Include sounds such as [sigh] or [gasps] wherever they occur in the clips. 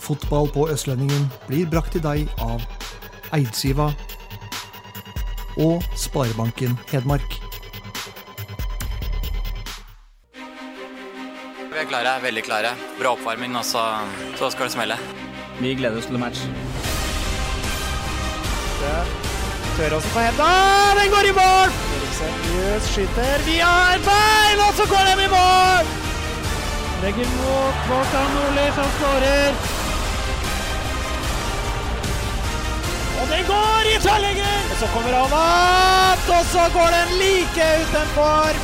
Fotball på Østlendingen blir brakt til deg av Eidsiva og Sparebanken Hedmark. Vi er klare, veldig klare. Bra oppvarming, og så, så skal det smelle. Vi gleder oss til match. Søråsen på henda, den går i mål! Seriøs skyter via et bein, og så går den i mål! Legger mot Morten Nordli, som skårer. Og den går i tverrlegger! Og så kommer han opp, og så går den like utenfor.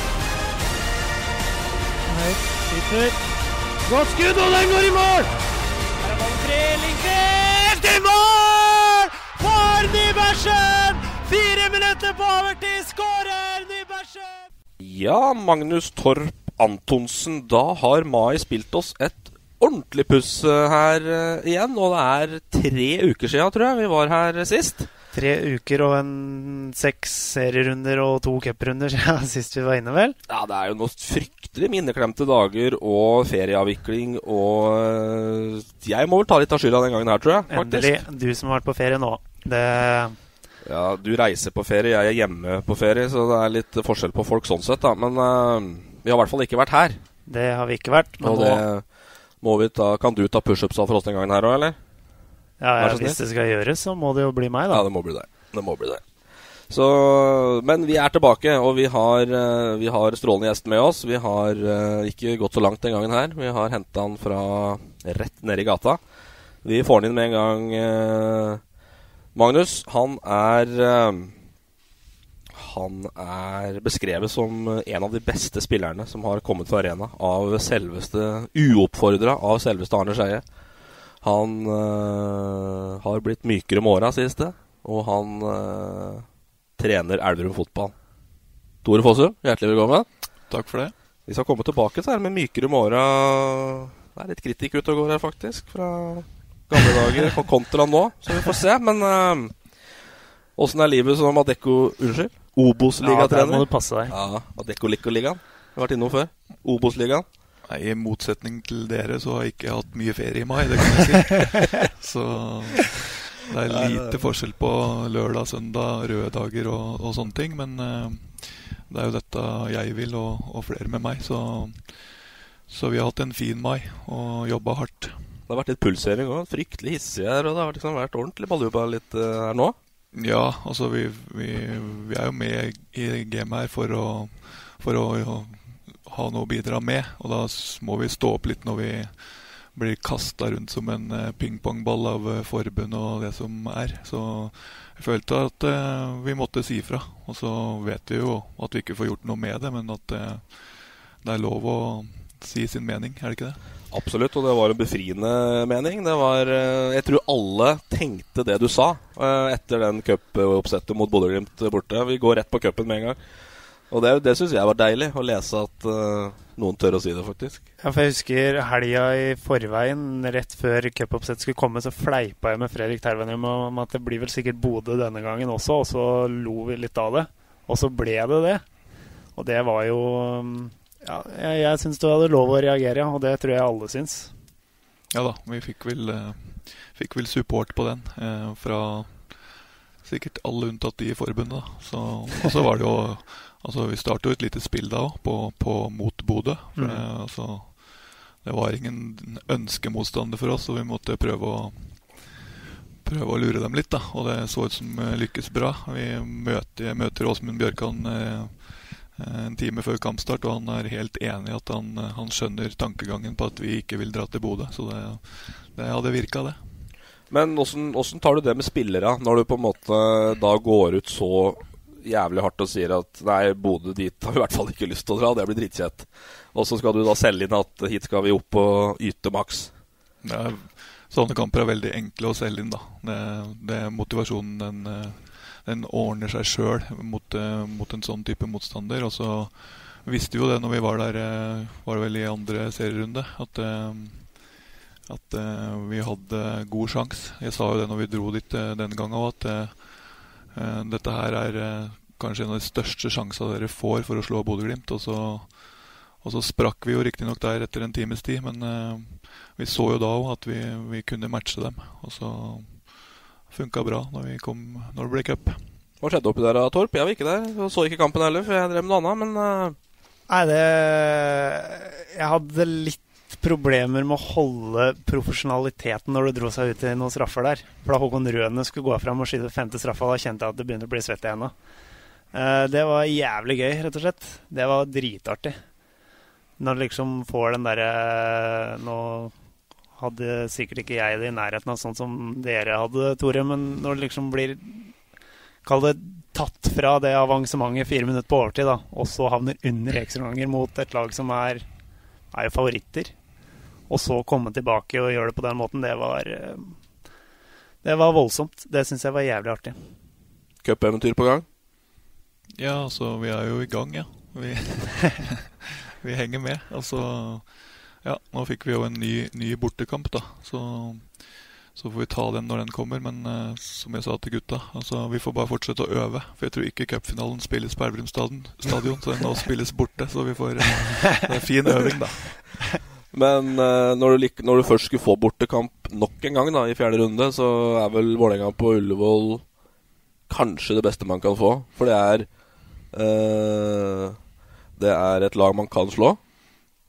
Høyt, sitter. Godt skudd, og den går i mål! Her er ballen fri, Lindqvist i mål! For Nybergsen! Fire minutter på overtid, skårer Nybergsen! Ja, Magnus Torp Antonsen, da har Mai spilt oss et ordentlig puss eh, her eh, igjen. Og det er tre uker siden, tror jeg, vi var her sist. Tre uker og en seks serierunder og to cuprunder [laughs] siden sist vi var inne, vel? Ja, det er jo noen fryktelig minneklemte dager og ferieavvikling og eh, Jeg må vel ta litt av skylda den gangen her, tror jeg. faktisk. Endelig. Du som har vært på ferie nå. Det Ja, Du reiser på ferie, jeg er hjemme på ferie, så det er litt forskjell på folk sånn sett, da. Men uh, vi har i hvert fall ikke vært her. Det har vi ikke vært. Men Og nå, det må vi ta Kan du ta pushups for oss den gangen her òg, eller? ja, ja, hvis det skal gjøres, så må det jo bli meg, da. Ja, det må bli deg. Det må bli deg. Så, men vi er tilbake, og vi har, eh, vi har strålende gjest med oss. Vi har eh, ikke gått så langt den gangen her. Vi har henta han fra rett nede i gata. Vi får han inn med en gang. eh, Magnus, han er Han er beskrevet som en av de beste spillerne som har kommet til arena av selveste Uoppfordra av selveste Arne Skeie. Han øh, har blitt mykere med åra, sies det. Og han øh, trener Elverum fotball. Tore Fossum, hjertelig velkommen. Takk for det. Vi skal komme tilbake til det med mykere med åra. Det er litt kritikk ute og går her, faktisk. Fra gamle dager og kontra nå, så vi får se. Men åssen er livet som Adecco Unnskyld? Ja, der må Obos-ligatrener? du passe deg. Ja, Adecco-ligaen. Har vært innom før. Obos-ligaen. Nei, I motsetning til dere så har jeg ikke hatt mye ferie i mai, det kan jeg si. [laughs] så det er lite forskjell på lørdag, søndag, røde dager og, og sånne ting. Men uh, det er jo dette jeg vil, og, og flere med meg. Så, så vi har hatt en fin mai og jobba hardt. Det har vært litt pulsering òg. Fryktelig hissig her. Og det har liksom vært ordentlig baluba litt uh, her nå. Ja, altså vi, vi, vi er jo med i gamet her for å, for å, ha noe å bidra med. Og da må vi stå opp litt når vi blir kasta rundt som en eh, pingpongball av eh, forbund og det som er. Så jeg følte at eh, vi måtte si fra. Og så vet vi jo at vi ikke får gjort noe med det, men at det er lov å si sin mening, er det ikke det? Absolutt, og det var en befriende mening. Var, eh, jeg tror alle tenkte det du sa eh, etter den cupoppsettet mot Bodø-Glimt borte. Vi går rett på cupen med en gang. Og det, det syns jeg var deilig, å lese at uh, noen tør å si det, faktisk. Ja, for jeg husker helga i forveien, rett før cupoppsettet skulle komme, så fleipa jeg med Fredrik Tervenum om at det blir vel sikkert Bodø denne gangen også, og så lo vi litt av det. Og så ble det det. Og det var jo um, Ja, jeg, jeg syns du hadde lov å reagere, og det tror jeg alle syns. Ja da, vi fikk vel, eh, fikk vel support på den eh, fra sikkert alle unntatt de i forbundet. Så, og så var det jo [laughs] Altså, vi startet jo et lite spill da òg, på, på mot Bodø. For Mm. det, altså, det var ingen ønskemotstander for oss, så vi måtte prøve å prøve å lure dem litt. da, Og det så ut som eh, lykkes bra. Vi møter, møter Åsmund Bjørkan eh, en time før kampstart, og han er helt enig i at han, eh, han skjønner tankegangen på at vi ikke vil dra til Bodø. Så det, det hadde virka, det. Men åssen tar du det med spillere, når du på en måte da går ut så jævlig hardt og sier at nei, Bodø dit har vi i hvert fall ikke lyst til å dra, det blir dritkjett. Og så skal du da selge inn at hit skal vi opp og yte maks. Er sånne kamper er veldig enkle å selge inn. da. Det, det Motivasjonen den, eh, den ordner seg sjøl mot, mot, en sånn type motstander. Og så visste vi jo det når vi var der var vel i andre serierunde, at, at vi hadde god sjanse. Jeg sa jo det når vi dro dit den gangen òg, at dette her er kanskje en av de største sjansene dere får for å slå Bodø-Glimt. Og, og, så sprakk vi jo riktignok der etter en times tid, men vi så jo da òg at vi, vi, kunne matche dem. Og så funka bra når, vi kom, når det ble cup. Hva skjedde oppi der, Torp? Jeg var ikke der. Jeg så ikke kampen heller, for jeg drev med noe annet, men uh... Nei, det Jeg hadde litt problemer med å holde profesjonaliteten når det dro seg ut i noen straffer der. For da Håkon Røne skulle gå fram og skyte femte straffa, da kjente jeg at det begynte å bli svett i hendene. Eh, det var jævlig gøy, rett og slett. Det var dritartig. Når du liksom får den derre eh, Nå hadde sikkert ikke jeg det i nærheten av sånn som dere hadde, Tore, men når det liksom blir Kall det tatt fra det avansementet fire minutter på overtid, da, og så havner under ekstraomganger mot et lag som er, er favoritter, og så komme tilbake og gjøre det på den måten, det var eh, Det var voldsomt. Det syns jeg var jævlig artig. Cupeventyr på gang? Ja, altså, vi er jo i gang, ja. Vi, [laughs] vi henger med. Altså, ja, nå fikk vi jo en ny, ny bortekamp, da. Så, så, får vi ta den når den kommer. Men uh, som jeg sa til gutta, altså, vi får bare fortsette å øve. For jeg tror ikke cupfinalen spilles på Elverum stadion, så den nå spilles borte. Så vi får uh, Det er fin øving, da. [laughs] Men uh, når, du, når, du, først skulle få bortekamp nok en gang da, i fjerde runde, så er vel Vålerenga på Ullevål kanskje det beste man kan få. For det er det er et lag man kan slå.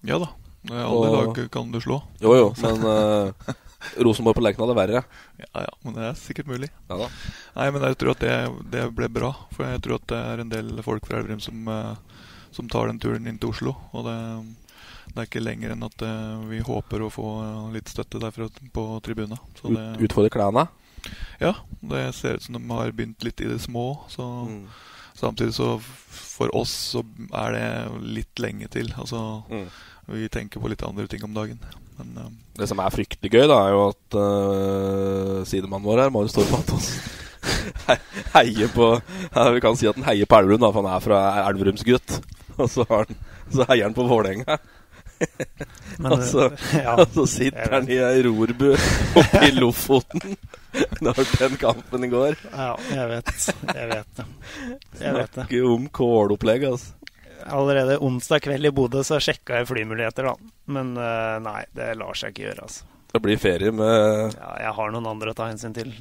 Ja da. Alle og, lag kan du slå. Jo, jo, men uh, Rosenborg på Lerkendal er verre. Ja, ja, men det er sikkert mulig. Ja da. Nei, men jeg tror at det, det, ble bra. For jeg tror at det er en del folk fra Elverum som, uh, som tar den turen inn til Oslo. Og det, det er ikke lenger enn at vi håper å få litt støtte derfra på tribunen. Ut, Utfordre klærne? Ja, det ser ut som de har begynt litt i det små. Så mm. Samtidig så for oss så er det litt lenge til. Altså, mm. Vi tenker på litt andre ting om dagen. Men, uh, det som er fryktelig gøy, da, er jo at uh, sidemannen vår her, Marius Torpatos, [laughs] heier på ja, Vi kan si at han heier på Elverum, for han er fra Elverumsgutt. [laughs] Og så, han, så heier han på Vålerenga. [laughs] og, så, ja, og så sitter han i ei rorbu oppe i Lofoten når den kampen går. Ja, jeg vet. Jeg vet det. Jeg vet det. Om kålopplegg, altså. Allerede onsdag kveld i Bodø så sjekka jeg flymuligheter, da. Men uh, nei, det lar seg ikke gjøre, altså. Det blir ferie med Ja, jeg har noen andre å ta hensyn til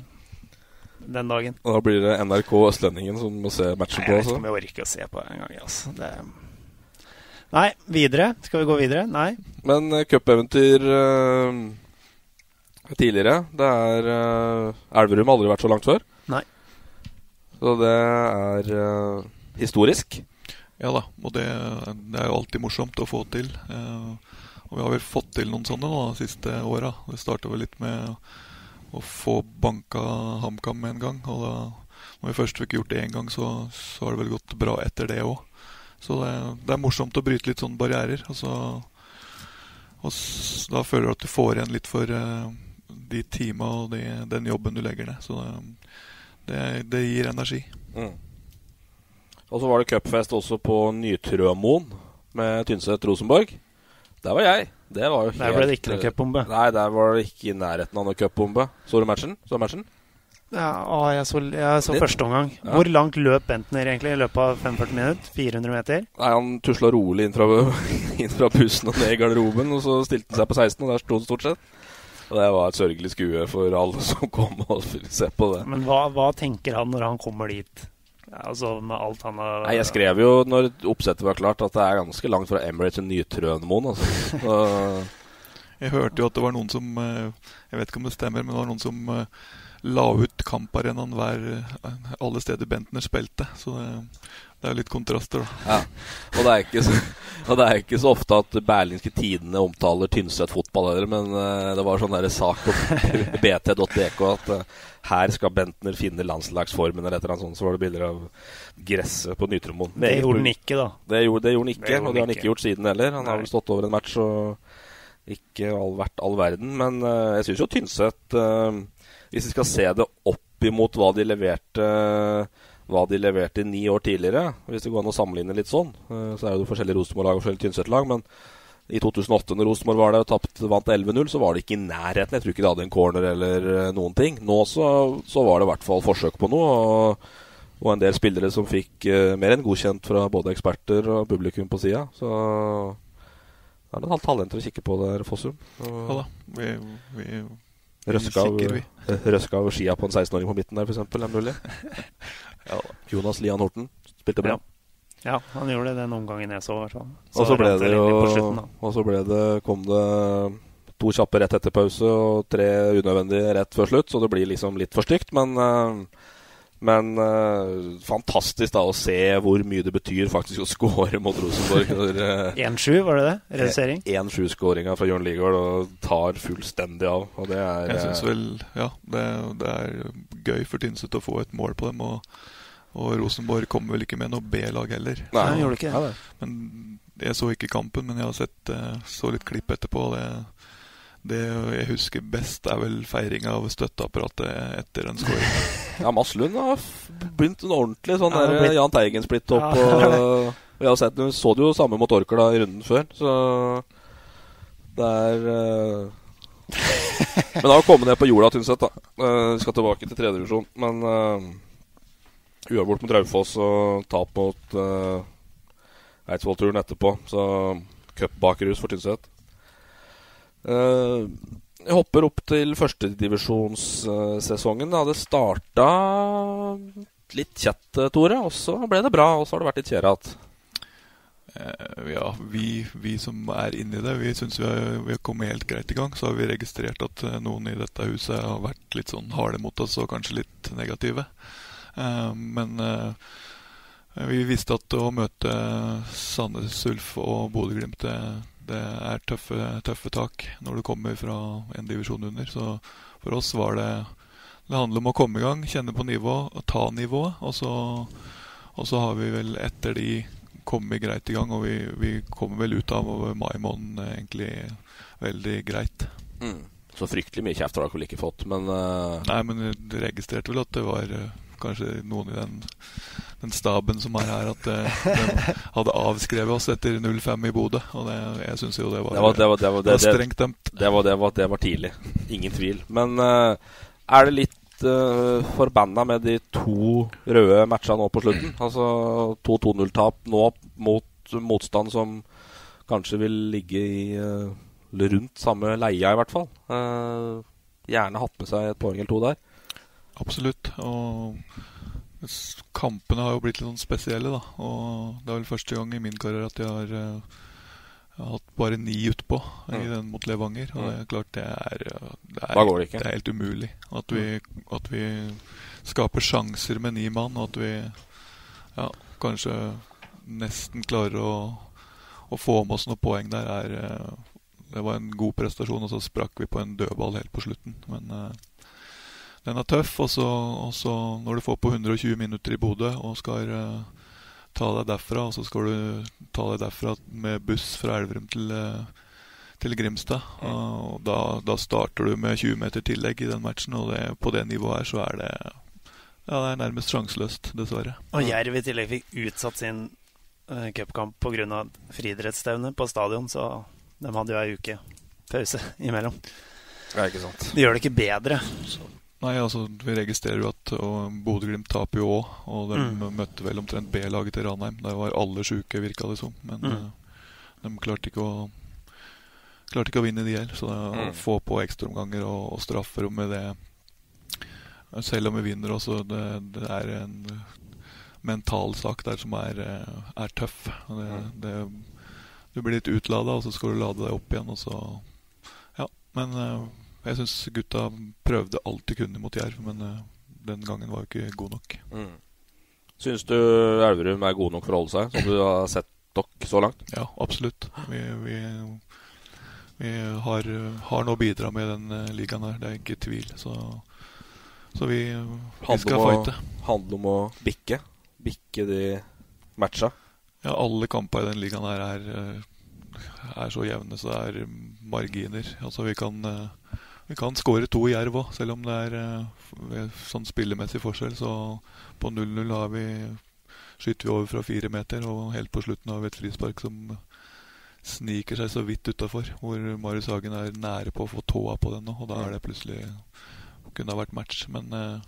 den dagen. Og da blir det NRK Østlendingen som må se matchen på? Jeg vet ikke om jeg orker å se på engang. Altså. Det Nei, videre. Skal vi gå videre? Nei. Men uh, cupeventyr uh, tidligere Det er uh, Elverum har aldri vært så langt før. Nei. Så det er uh, historisk. Ja da, og det, det, er jo alltid morsomt å få til. Eh, og vi har vel fått til noen sånne nå de siste åra. Det starta vel litt med å få banka HamKam med en gang. Og da når vi først fikk gjort det én gang, så, så har det vel gått bra etter det òg. Så det, det, er morsomt å bryte litt sånne barrierer. Og, så, og da føler du at du får igjen litt for eh, de tima og de, den jobben du legger ned. Så det, det gir energi. Mm. Og så var det cupfest også på Nytrømoen med Tynset Rosenborg. Der var jeg. Det var jo helt, der ble det ikke noe cupbombe. Nei, der var det ikke i nærheten av noe cupbombe. Så du matchen? Så matchen? Ja, å, jeg så, jeg så første omgang. Ja. Hvor langt løp Bentner egentlig i løpet av 45 minutter? 400 meter? Nei, Han tusla rolig inn fra, [laughs] inn fra, bussen og ned i garderoben, og så stilte han seg på 16, og der sto han stort sett. Og Det var et sørgelig skue for alle som kom og [laughs] se på det. Men hva, hva tenker han når han kommer dit? Altså med alt han har Nei, Jeg skrev jo når oppsettet var klart, at det er ganske langt fra Emirates til Nytrønmoen. Altså. [laughs] jeg hørte jo at det var noen som eh, Jeg vet ikke om det stemmer, men det var noen som eh, la ut kamparenaen hver alle steder Bentner spilte. Så det, det er litt kontraster, da. Ja. Og, det er ikke så, [laughs] og det er ikke så ofte at Berlingske Tidene omtaler Tynset fotball heller, men uh, det var sånn der sak på [laughs] bt.dk at uh, her skal Bentner finne landslagsformen eller et eller annet sånt. Så var det bilder av gresset på Nytremoen. Det gjorde han ikke, da. Det gjorde, det gjorde han ikke, det gjorde og det har han ikke gjort siden heller. Han Nei. har vel stått over en match og ikke all, vært all verden. Men uh, jeg syns jo Tynset uh, Hvis vi skal se det opp imot hva de leverte hva de leverte ni år tidligere, hvis det går an å sammenligne litt sånn, uh, så er det forskjellige Rosenborg-lag og forskjellige Tynset-lag. Men i 2008, når Rosenborg var der og tapt, vant 11-0, så var det ikke i nærheten. Jeg tror ikke de hadde en corner eller noen ting. Nå så, så var det i hvert fall forsøk på noe. og og en del spillere som fikk uh, mer enn godkjent fra både eksperter og publikum på sida. Så det er noen talenter å kikke på der, Fossum. Ja da. Vi, vi, røska, vi. [laughs] Røska av skia på en 16-åring på midten der, f.eks. Er mulig? [laughs] ja, Jonas Lian Horten spilte bra. Ja. ja. han gjorde det den omgangen jeg så. Så, og så ble det jo Og så ble det, kom det to kjappe rett etter pause og tre unødvendige rett før slutt, så det blir liksom litt for stygt. Men uh, men uh, fantastisk da å se hvor mye det betyr faktisk å [laughs] score mot Rosenborg. Uh, 1-7, var det det? Redusering? 1-7-skåringa fra Jørn Ligaard og tar fullstendig av. Og det er Jeg syns vel Ja, det, det, er gøy for Tynset å få et mål på dem. Og, og Rosenborg kommer vel ikke med noe B-lag heller. Nei, han gjorde ikke det. Men Jeg så ikke kampen, men jeg har sett uh, så litt klipp etterpå. Det det jeg husker best, er vel feiringa av støtteapparatet etter en scoring. [laughs] ja, Maslund har begynt en ordentlig sånn ja, der. Jahn Teigen-splitt-opp. [laughs] Ja. Og, jeg har sett, så det jo samme mot Orkla i runden før, så det er uh... Men da kommet ned på jorda, Tynset. da uh, Vi skal tilbake til tredjedivisjon. Men uh, uavgjort mot Raufoss og tap mot uh, Eidsvollturen etterpå. Så cupbakrus for Tynset. Uh, jeg hopper opp til førstedivisjonssesongen. Det det starta litt kjett, Tore, og så ble det bra. Og så har det vært litt kjedelig igjen. Uh, ja, vi, vi, som er inni det, vi syns vi, vi, har kommet helt greit i gang. Så har vi registrert at noen i dette huset har vært litt sånn harde mot oss og kanskje litt negative. Men vi visste at å møte Sandnes Ulf og Bodø-Glimt det er tøffe, tøffe, tak når du kommer fra en divisjon under. Så for oss var det Det handler om å komme i gang, kjenne på nivå, ta nivået. Og så, og så har vi vel etter de kommet greit i gang, og vi, vi kommer vel ut av mai måned egentlig veldig greit. Mm. Så fryktelig mye kjeft har dere vel ikke fått, men uh... Nei, men jeg registrerte vel at det var uh, kanskje noen i den, den staben som er her, at uh, de hadde avskrevet oss etter 0-5 i Bodø. Og det, jeg syns jo det var, det var, det var, det var, det strengt dømt. Det var, det, var, det var tidlig. Ingen tvil. Men uh, er det litt uh, forbanna med de to røde matchene nå på slutten? Altså 2-2-0-tap nå mot motstand som kanskje vil ligge i uh, rundt samme leia, i hvert fall. Gjerne hatt med seg et poeng eller to der. Absolutt. Og kampene har jo blitt litt sånn spesielle, da. Og det er vel første gang i min karriere at jeg har, jeg har hatt bare ni utpå mm. i den mot Levanger. Og det er klart det er, eh, det er, det det er helt umulig at vi, at vi, skaper sjanser med ni mann, og at vi ja, kanskje nesten klarer å, å få med oss noen poeng der. Er, uh, det var en god prestasjon, og så sprakk vi på en dødball helt på slutten. Men den er tøff. Og så når du får på 120 minutter i Bodø og skal uh, ta deg derfra, og så skal du ta deg derfra med buss fra Elverum til, uh, til Grimstad. Mm. Og da, da, starter du med 20 meter tillegg i den matchen, og det, på det nivået her så er det ja, det er nærmest sjanseløst, dessverre. Og Jerv i tillegg fikk utsatt sin uh, cupkamp pga. friidrettsstevne på stadion, så de hadde jo ei uke pause imellom. Det er ikke sant. Det gjør det ikke bedre. Så. Nei, altså vi registrerer jo at Bodø-Glimt taper jo òg. Og de mm. møtte vel omtrent B-laget til Ranheim. Der var alle sjuke, virka det som. Men mm. uh, de klarte ikke å Klarte ikke å vinne de heller. Så mm. å få på ekstraomganger og, og straffer og med det Selv om vi vinner også, det, det er en mental sak der som er, eh, er tøff. Det, mm. det, du blir litt utlada, og så skal du lade deg opp igjen, og så Ja. Men jeg syns gutta prøvde alt de kunne mot Jerv, men uh, den gangen var jo ikke god nok. Mm. Syns du Elverum er god nok for å holde seg, som du har sett dere så langt? Ja, absolutt. Vi, vi, vi har, har, å bidra med den uh, ligaen her, det er ikke tvil. Så, så vi, vi skal fighte. Handler om å bikke? Bikke de matcha? Ja, alle kamper i den ligaen her er uh, er så jevne så det er marginer. Altså vi kan vi kan skåre to i Jerv òg, selv om det er uh, sånn spillemessig forskjell. Så på 0-0 skyter vi over fra fire meter, og helt på slutten har vi et frispark som sniker seg så vidt utafor. Hvor Marius Hagen er nære på å få tåa på den nå, og da er det plutselig kunne ha vært match. Men uh,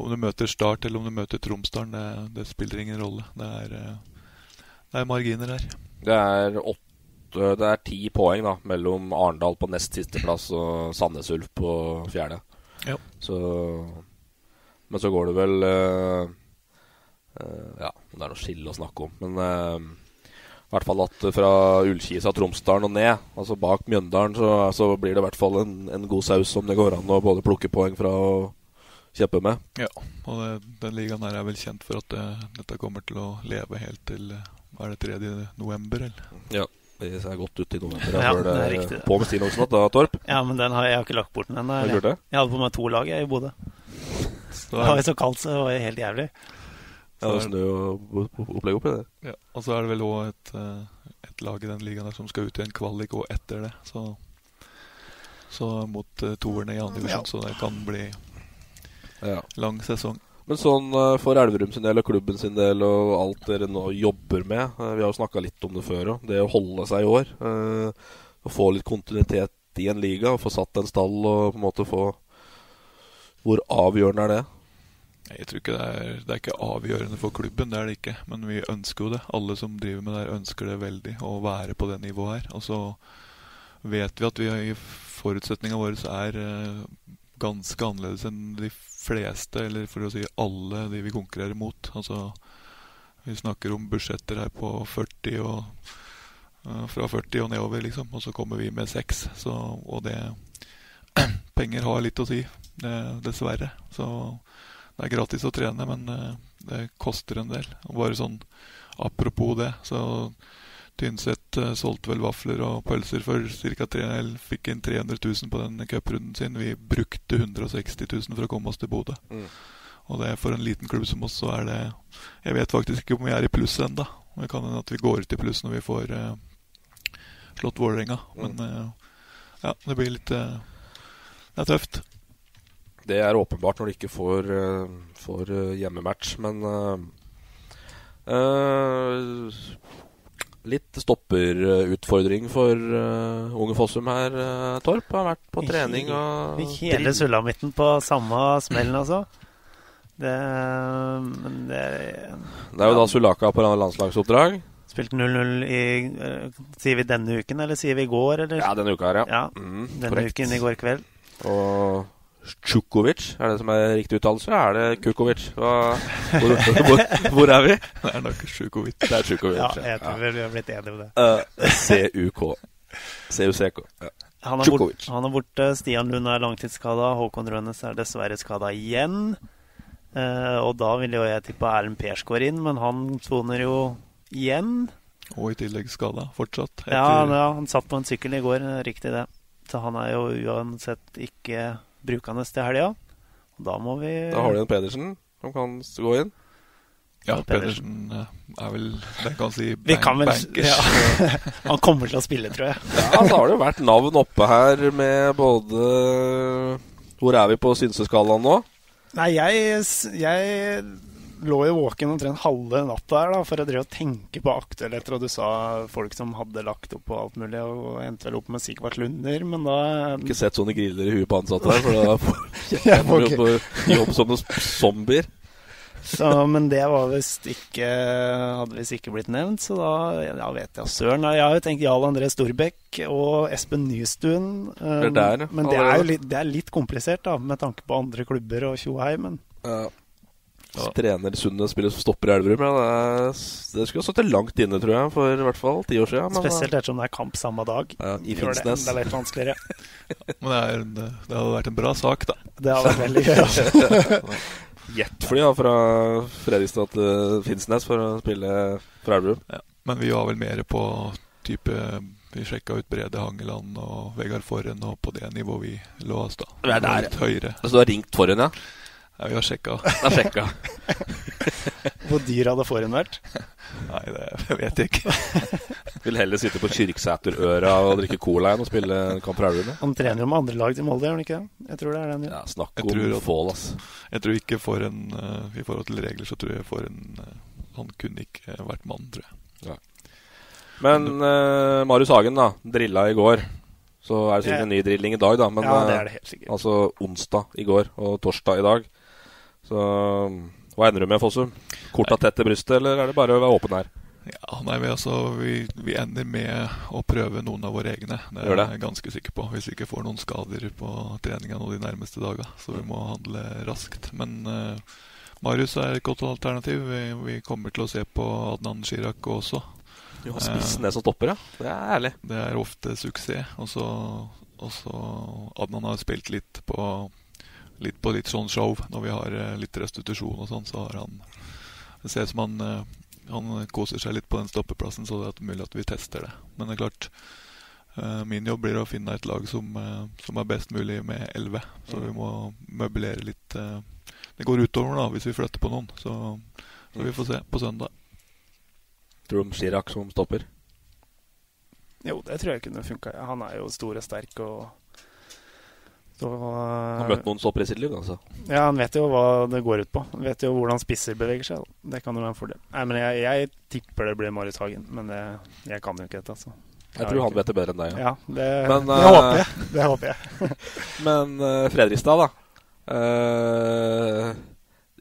om du møter Start eller om du møter Tromsdalen, det, det, spiller ingen rolle. Det er, uh, det er marginer her. Det er åtte det er ti poeng da mellom Arendal på nest sisteplass og Sandnes Ulf på fjerde. Ja. Så, men så går det vel uh, uh, Ja, det er noe skille å snakke om. Men uh, i hvert fall at fra Ullkisa, Tromsdalen og ned, altså bak Mjøndalen, så, så, blir det i hvert fall en, en, god saus som det går an å både plukke poeng fra og kjempe med. Ja, og det, den ligaen her er vel kjent for at det, dette kommer til å leve helt til Hva er det 3. november, eller? Ja. Det ser godt ut i november. Ja, det er riktig. På med stillongsen da, Torp? Ja, men den har jeg, har ikke lagt bort den ennå. Jeg, jeg, hadde på meg to lag jeg, i Bodø. Det var jo så kaldt, så det var helt jævlig. Ja, det er snø og opplegg oppi det. Ja, og så er det vel òg et, eh, et, lag i den ligaen der som skal ut i en kvalik og etter det. Så, så mot uh, toerne i andre divisjon, ja. så det kan bli ja. lang sesong. Men sånn uh, for Elverum sin del og klubben sin del og alt dere nå jobber med uh, Vi har jo snakka litt om det før òg. Det å holde seg i år. Uh, å få litt kontinuitet i en liga. Få satt en stall og på en måte få Hvor avgjørende er det? Jeg tror ikke det er, det er ikke avgjørende for klubben, det er det ikke. Men vi ønsker jo det. Alle som driver med det ønsker det veldig. Å være på det nivået her. Og så vet vi at vi forutsetninga vår er ganske annerledes enn de fleste, eller for å si alle, de vi konkurrerer mot. Altså, vi snakker om budsjetter her på 40 og uh, fra 40 og nedover, liksom. Og så kommer vi med 6. Så, og det [clears throat] Penger har litt å si, dessverre. Så det er gratis å trene, men uh, det koster en del. Og bare sånn apropos det, så Tynset uh, solgte vel vafler og pølser for ca. 3 Fikk inn 300 000 på den cuprunden sin. Vi brukte 160 000 for å komme oss til Bodø. Mm. Og det er for en liten klubb som oss, så er det Jeg vet faktisk ikke om vi er i pluss ennå. Det kan hende at vi går ut i pluss når vi får uh, slått Vålerenga. Mm. Men uh, ja, det blir litt Det er tøft. Det er åpenbart når du ikke får, får hjemmematch, men Litt stopperutfordring for uh, Unge Fossum her, uh, Torp. Har vært på trening og hele sulamitten på samme smellen, altså. Det, men det Det er jo da Sulaka på landslagsoppdrag. Spilte 0-0 i uh, Sier vi denne uken, eller sier vi i går? Eller? Ja, denne uka her, ja. ja mm, denne korrekt. uken i går kveld. Og Tsjukovic, er det som er riktig uttalelse? Er det Kukovic? Hvor, hvor, hvor, er vi? Det er nok Tsjukovic. Det er Tsjukovic. Ja, jeg tror ja. vi har blitt enige om det. Uh, CUK. CUCK. Ja. Han er, bort, han er borte. Stian Lund er langtidsskada. Håkon Rønnes er dessverre skada igjen. Uh, og da vil jo jeg tippe Erlend Pers går inn, men han soner jo igjen. Og i tillegg skada fortsatt. Ja, ja, han satt på en sykkel i går, riktig det. Så han er jo uansett ikke brukende til helga. Da må vi Da har du en Pedersen som kan gå inn. Ja, Pedersen eh, er vel det kan si [laughs] bank, kan vel, bankers. Ja. [laughs] Han kommer til å spille, tror jeg. ja, så har det jo vært navn oppe her med både Hvor er vi på synseskalaen nå? Nei, jeg, jeg lå jo våken omtrent halve natta her da, for å drive og tenke på aktualiteter, og du sa folk som hadde lagt opp på alt mulig, og endte vel opp med Sigvart Lunder, men da Ikke sett sånne griller i huet på ansatte her, for da får [laughs] du jo jobb som noen zombier. Så, men det var visst ikke hadde visst ikke blitt nevnt, så da ja, vet jeg søren. Jeg har jo tenkt Jarl André Storbekk og Espen Nystuen. Um, det der, men det er jo litt, det er litt komplisert, da, med tanke på andre klubber og tjohei. Men ja. Ja. Trener Sunde spiller stopper i Elverum. Ja, det, det skulle ha sittet langt inne, tror jeg, for i hvert fall ti år siden. Men, Spesielt ettersom det er kamp samme dag. Ja, I Finnsnes. Det, det er litt vanskeligere. [laughs] men det, er, det, det, hadde vært en bra sak, da. Det hadde vært veldig gøy. Altså. [laughs] Jetfly ja, fra Fredrikstad til Finnsnes for å spille fra Elverum. Ja, men vi var vel mer på type vi sjekka ut Brede Hangeland og Vegard Forhen, og på det nivået vi lå oss da. Det er der, Litt høyere. Så du har ringt Forhen, ja? Ja, vi har sjekka. Det er sjekka. [laughs] Hvor dyr hadde fåren vært? Nei, det vet jeg ikke. [laughs] Vil heller sitte på Kyrksæterøra og drikke cola enn å spille kamp for Han trener jo med andre lag til Molde, gjør han ikke det? Jeg tror det er den. Ja, snakk om tror at- fall, ass. Jeg tror ikke for en uh, I forhold til regler så tror jeg for en uh, Han kunne ikke vært mann, tror jeg. Men uh, Marius Hagen, da. Drilla i går. Så er det sikkert en ny drilling i dag, da. Men, Ja, det eh, er det helt sikkert. Altså onsdag i går og torsdag i dag. Så hva ender du med, Fossum? Korta tett til brystet, eller er det bare å være åpen her? Ja, nei, vi, altså, vi, vi ender med å prøve noen av våre egne. Det er det? jeg ganske sikker på. Hvis vi ikke får noen skader på treninga de nærmeste daga. Så vi må handle raskt. Men uh, Marius er et godt alternativ. Vi, vi kommer til å se på Adnan Chirag også. Du har spissen det som stopper, ja. Det er ærlig. Det er ofte suksess. Og og så Adnan har spilt litt på litt på litt sånn show. Når vi har eh, litt restitusjon og sånn, så har han Det ser ut som han, eh, han koser seg litt på den stoppeplassen, så det er mulig at vi tester det. Men det er klart eh, Min jobb blir å finne et lag som, som er best mulig med 11. Så vi må møblere litt Det går utover da hvis vi flytter på noen. Så, så vi får se på søndag. Tror du om Chirac som stopper? Jo, det tror jeg kunne funka. Han er jo stor og sterk og så, Han har møtt noen stoppere i sitt liv, altså. Ja, han vet jo hva det går ut på. Han vet jo hvordan spisser beveger seg. da. Det kan jo være en fordel. Nei, men jeg, jeg tipper det blir Marius Hagen, men det, jeg kan jo ikke dette, altså. Jeg tror han vet det bedre enn deg. Ja, det, Men, det uh, håper jeg. Det håper jeg. [laughs] Men uh, Fredrikstad, da. Uh,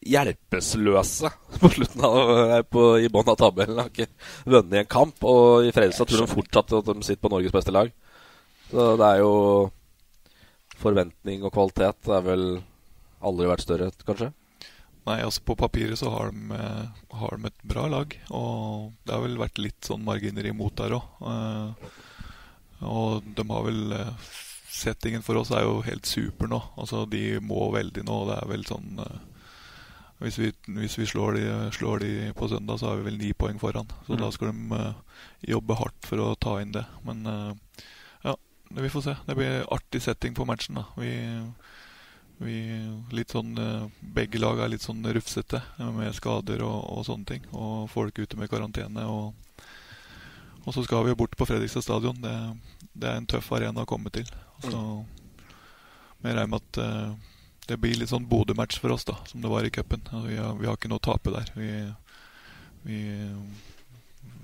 hjelpeløse på slutten av, på, i bånn av tabellen. Har ikke vunnet en kamp. Og i Fredrikstad tror de fortsatt at de sitter på Norges beste lag. Så det er jo Forventning og kvalitet er vel aldri vært større, kanskje? Nei, altså På papiret så har de, eh, har de et bra lag. Og det har vel vært litt sånn marginer imot der òg. og de har vel eh, Settingen for oss er jo helt super nå. Altså De må veldig nå. Det er vel sånn eh, Hvis vi, hvis vi slår, de, slår de på søndag, så har vi vel ni poeng foran. Så Mm. da skal de eh, jobbe hardt for å ta inn det. Men eh, vi får se. Det blir artig setting på matchen. da Vi vi, litt sånn, eh, begge lag er litt sånn rufsete med skader og, og sånne ting. Og folk ute med karantene. Og, og så skal vi jo bort på Fredrikstad stadion. Det, det er en tøff arena å komme til. Så, men jeg regner med at uh, det blir litt sånn Bodø-match for oss, da som det var i cupen. Altså, Vi, har- vi har ikke noe å tape der. Vi, vi,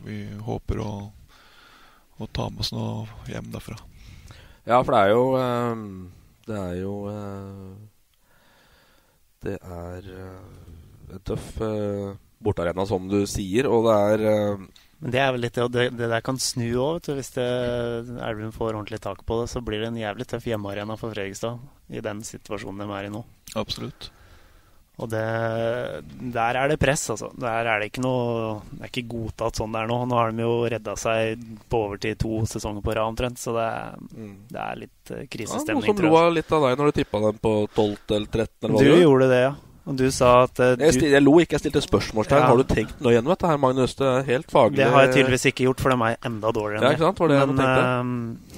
vi håper å, å ta med oss noe hjem derfra. Ja, for det er jo eh, Det er jo eh, Det er eh, en tøff eh, bortearena, som du sier, og det er eh, Men det er vel litt det, det, der kan snu òg, Hvis Elverum får ordentlig tak på det, så blir det en jævlig tøff hjemmearena for Fredrikstad i den situasjonen de er i nå. Absolutt. Og det, der er det press, altså. Der er det ikke noe Det er ikke godtatt sånn det er nå. Nå har de jo redda seg på overtid to sesonger på rad omtrent, så det, er- det er litt krisestemning, ja, krisestemning. Noen som tror lo jeg. litt av deg når du tippa dem på 12 eller 13? Eller hva Du gjorde. det, ja. Og du sa at uh, Jeg, stil, jeg lo ikke, jeg stilte spørsmålstegn. Ja. Har du tenkt noe gjennom dette her, Magnus? Det er helt faglig. Det har jeg tydeligvis ikke gjort, for det er enda dårligere Ja, sant? Var det Men,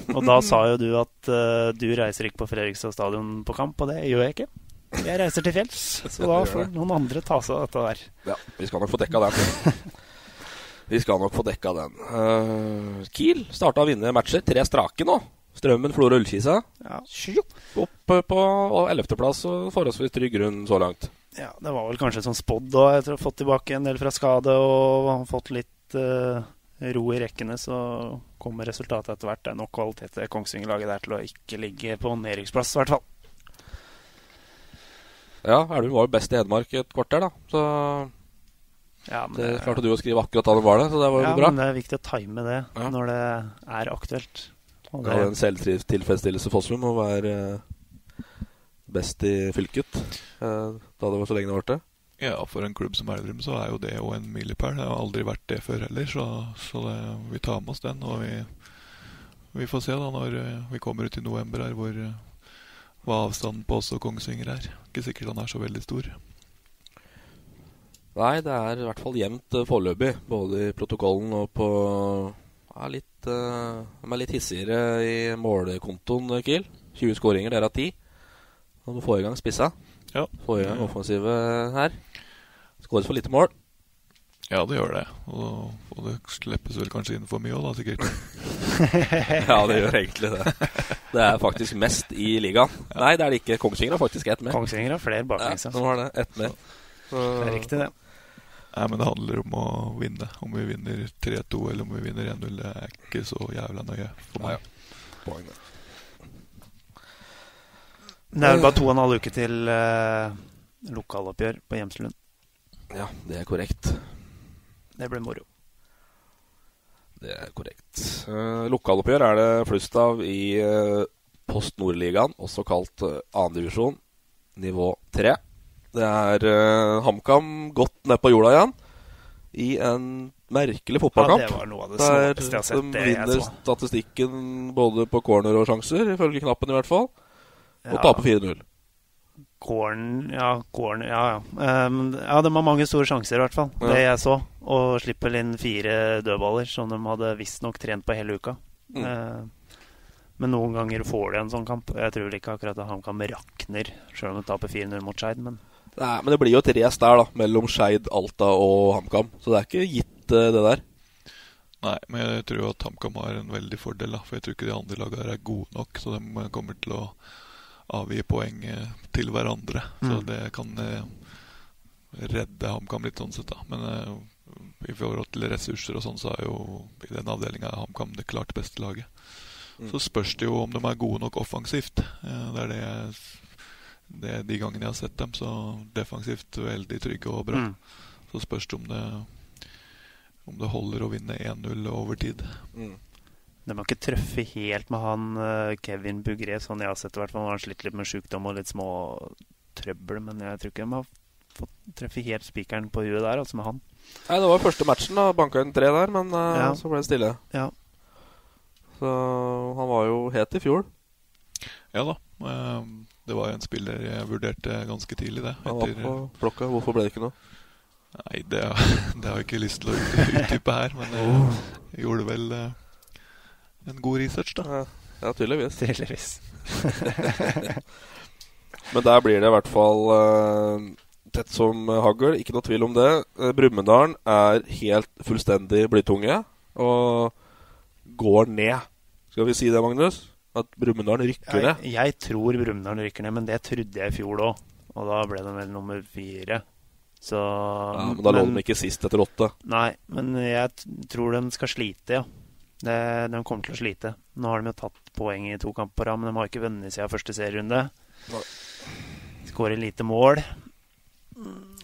eh, og da sa jo du at uh, du reiser ikke på Fredrikstad stadion på kamp, og det gjør jeg ikke. Jeg reiser til fjells, [laughs] så da får noen andre ta seg av dette der. Ja, vi skal nok få dekka den. [laughs] vi skal nok få dekka den. Uh, Kiel starta å vinne matcher. Tre strake nå. Strømmen, Florø Ullkisa. Ja. Opp eh, på 11.-plass og forholdsvis trygg grunn så langt. Ja, det var vel kanskje som spådd da, etter å ha fått tilbake en del fra skade og fått litt uh, ro i rekkene, så kommer resultatet etter hvert. Det er nok kvalitet til Kongsvinger-laget der til å ikke ligge på nedrykksplass, i hvert fall. Ja, Elverum var jo best i Hedmark et kvarter, da. Så Ja, men det det- klarte du å skrive akkurat da det var det, så det var jo Ja, bra. men det er viktig å time det Ja. når det er aktuelt. Og Det er en selvtilfredsstillelse Fossum å være eh, best i fylket eh, da det var så lenge det varte. Ja, for en klubb som Elverum så er jo det jo en milepæl. Det har aldri vært det før heller, så, så det, vi tar med oss den. Og vi, vi får se da når eh, vi kommer ut i november her, hvor, hva avstanden på oss og Kongsvinger er. Ikke sikkert han er så veldig stor. Nei, det er i hvert fall jevnt eh, foreløpig, både i protokollen og på ja, litt, uh, De er litt hissigere i målekontoen, eh, Kiel. 20 skåringer, dere har 10. Og du får i gang spissa. Ja. gang offensive her. Skåres for lite mål. Ja, det gjør det. Og, og det slippes vel kanskje inn for mye òg, da, sikkert. [laughs] ja, det gjør egentlig det. Det er faktisk mest i ligaen. Nei, det er det ikke. Kongsvinger har faktisk ett mer. Kongsvinger har flere baklengs. Ja, nå har det. Ett mer. Det er riktig, det. Nei, men det handler om å vinne. Om vi vinner 3-2 eller om vi vinner 1-0, det er ikke så jævla nøye for meg. Poeng, ja. Det er vel bare to og en halv uke til uh, lokaloppgjør på Hjemslund. Ja, det er korrekt. Det blir moro. Det er korrekt. Uh, lokaloppgjør er det flust av i uh, Post Nordligaen, også kalt uh, annendivisjon, nivå 3. Det er uh, HamKam godt ned på jorda igjen i en merkelig fotballkamp. Ja, det var noe av det der jeg har sett. De vinner statistikken både på corner og sjanser, ifølge knappen i hvert fall. Og ja. taper 4-0. Corn, ja, corn, ja, ja. Um, ja, de har mange store sjanser, i hvert fall. Ja. Det jeg så. Og slipper inn fire dødballer, som de hadde visstnok trent på hele uka. Mm. Uh, men noen ganger får de en sånn kamp. Jeg tror ikke akkurat at HamKam rakner, sjøl om de taper 4-0 mot Skeid. Men... Nei, men det blir jo et race der, da, mellom Skeid, Alta og HamKam. Så det er ikke gitt, uh, det der. Nei, men jeg tror at HamKam har en veldig fordel, da. For jeg tror ikke de andre lagene er gode nok, så de kommer til å avgi poeng til hverandre. Mm. Så det kan eh, redde HamKam litt sånn sett, da. Men eh, i forhold til ressurser og sånn, så er jo i den avdelinga HamKam det klart beste laget. Mm. Så spørs det jo om de er gode nok offensivt. Eh, det er det, det er de gangene jeg har sett dem, så defensivt veldig trygge og bra. Mm. Så spørs det om det om det holder å vinne 1-0 over tid. Mm. De har ikke truffet helt med han uh, Kevin Bugré, sånn jeg har sett det. hvert fall. Han har slitt litt med sykdom og litt små trøbbel, men jeg tror ikke de har fått treffe helt spikeren på huet der, altså med han. Nei, det var første matchen, da. Banka inn tre der, men uh, ja. så ble det stille. Ja. Så han var jo het i fjor. Ja da. Uh, det var jo en spiller jeg vurderte ganske tidlig, det. Han var på blokka. Hvorfor ble det ikke noe? Nei, det, [laughs] det har jeg ikke lyst til å utdype her, men jeg, jeg gjorde vel en god research, da. Ja, ja tydeligvis. tydeligvis. [laughs] Men der blir det i hvert fall uh, tett som hagl. Ikke noe tvil om det. Uh, Brumunddal er helt fullstendig blytunge og går ned. Skal vi si det, Magnus? At Brumunddal rykker ned? Jeg, jeg tror Brumunddal rykker ned, men det trodde jeg i fjor òg. Og da ble de vel nummer fire. Så ja, Men da lå de ikke sist etter åtte? Nei, men jeg tror de skal slite, ja. Det, de kommer til å slite. Nå har de jo tatt poeng i to kamper på rad, men de har ikke vunnet siden første serierunde. Skårer lite mål.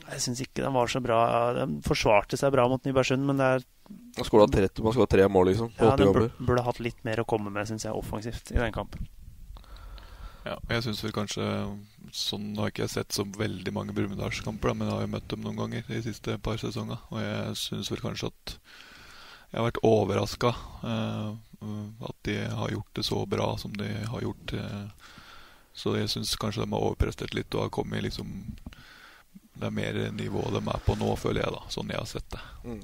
Jeg syns ikke de var så bra. De forsvarte seg bra mot Nybergsund, men det er Man skåra tre, tre, mål, liksom. ja, de burde, burde, hatt litt mer å komme med, syns jeg, offensivt i den kampen. Ja, jeg syns vel kanskje Sånn har ikke jeg sett så veldig mange Brumunddalskamper, men jeg har jo møtt dem noen ganger de siste par sesongene. Og jeg syns vel kanskje at jeg har vært overraska uh, at de har gjort det så bra som de har gjort. Uh, så jeg syns kanskje de har overprestert litt og har kommet liksom Det er mer nivå de er på nå, føler jeg, da. Sånn jeg har sett det. Mm.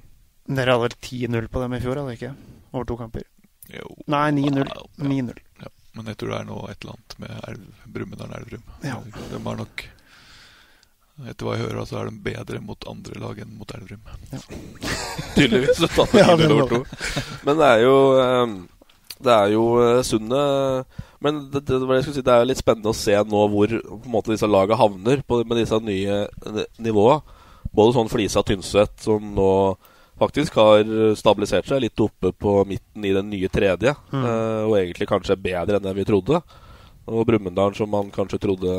Dere hadde vel 10-0 på dem i fjor, hadde ikke? Over to kamper? Jo. Nei, 9-0. Ja, ja. Men jeg tror det er noe et eller annet med Brumunddal Elverum. Ja. De har nok etter hva jeg hører, så er de bedre mot andre lag enn mot Elverum. Ja. [laughs] Tydeligvis. ja, det Men det er jo ehm, Det er jo eh, Sundet Men det, det, si, det, er litt spennende å se nå hvor på en måte disse lagene havner på, med disse nye nivåene. Både sånn Flisa og Tynset, som nå faktisk har stabilisert seg litt oppe på midten i den nye tredje. Mm. Og egentlig kanskje bedre enn det vi trodde. Og Brumunddal, som man kanskje trodde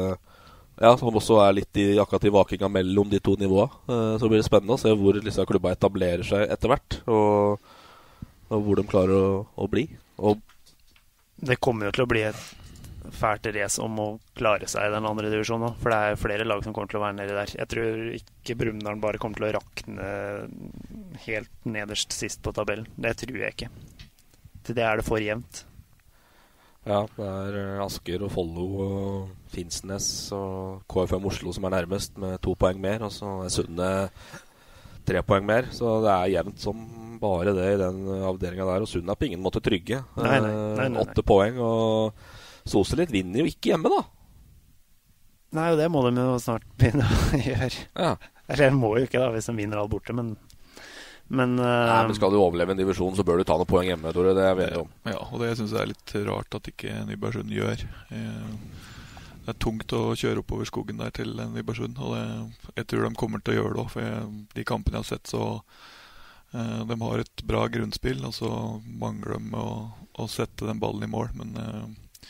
ja, som også er litt i, akkurat i vakinga mellom de to nivåene. Uh, så blir det spennende å se hvor disse klubba etablerer seg etter hvert. Og, og, hvor de klarer å, å bli. Og det kommer jo til å bli et fælt race om å klare seg i den andre divisjonen. For det er flere lag som kommer til å være nedi der. Jeg tror ikke Brumunddal bare kommer til å rakne helt nederst sist på tabellen. Det tror jeg ikke. Til det er det for jevnt. Ja, det er eh, Asker og Follo og Finnsnes og KFM Oslo som er nærmest, med to poeng mer. Og så er Sunne tre poeng mer. Så det er jevnt som bare det i den avdelinga der. Og Sunne er på ingen måte trygge. Nei, nei, nei, Åtte poeng. Og Soselit vinner jo ikke hjemme, da. Nei, og det må de jo snart begynne å [laughs] gjøre. Ja. Eller de må jo ikke, da, hvis de vinner alt borte, men men, uh, Nei, men skal du overleve en divisjon, så bør du ta noen poeng hjemme, Tore. Det er vi enige om. Ja, og det syns jeg er litt rart at ikke Nybergsund gjør. Eh, det er tungt å kjøre oppover skogen der til Nybergsund, og det, jeg tror de kommer til å gjøre det òg. For jeg, de kampene jeg har sett, så uh, De har et bra grunnspill, og så mangler de å, å sette den ballen i mål. Men uh,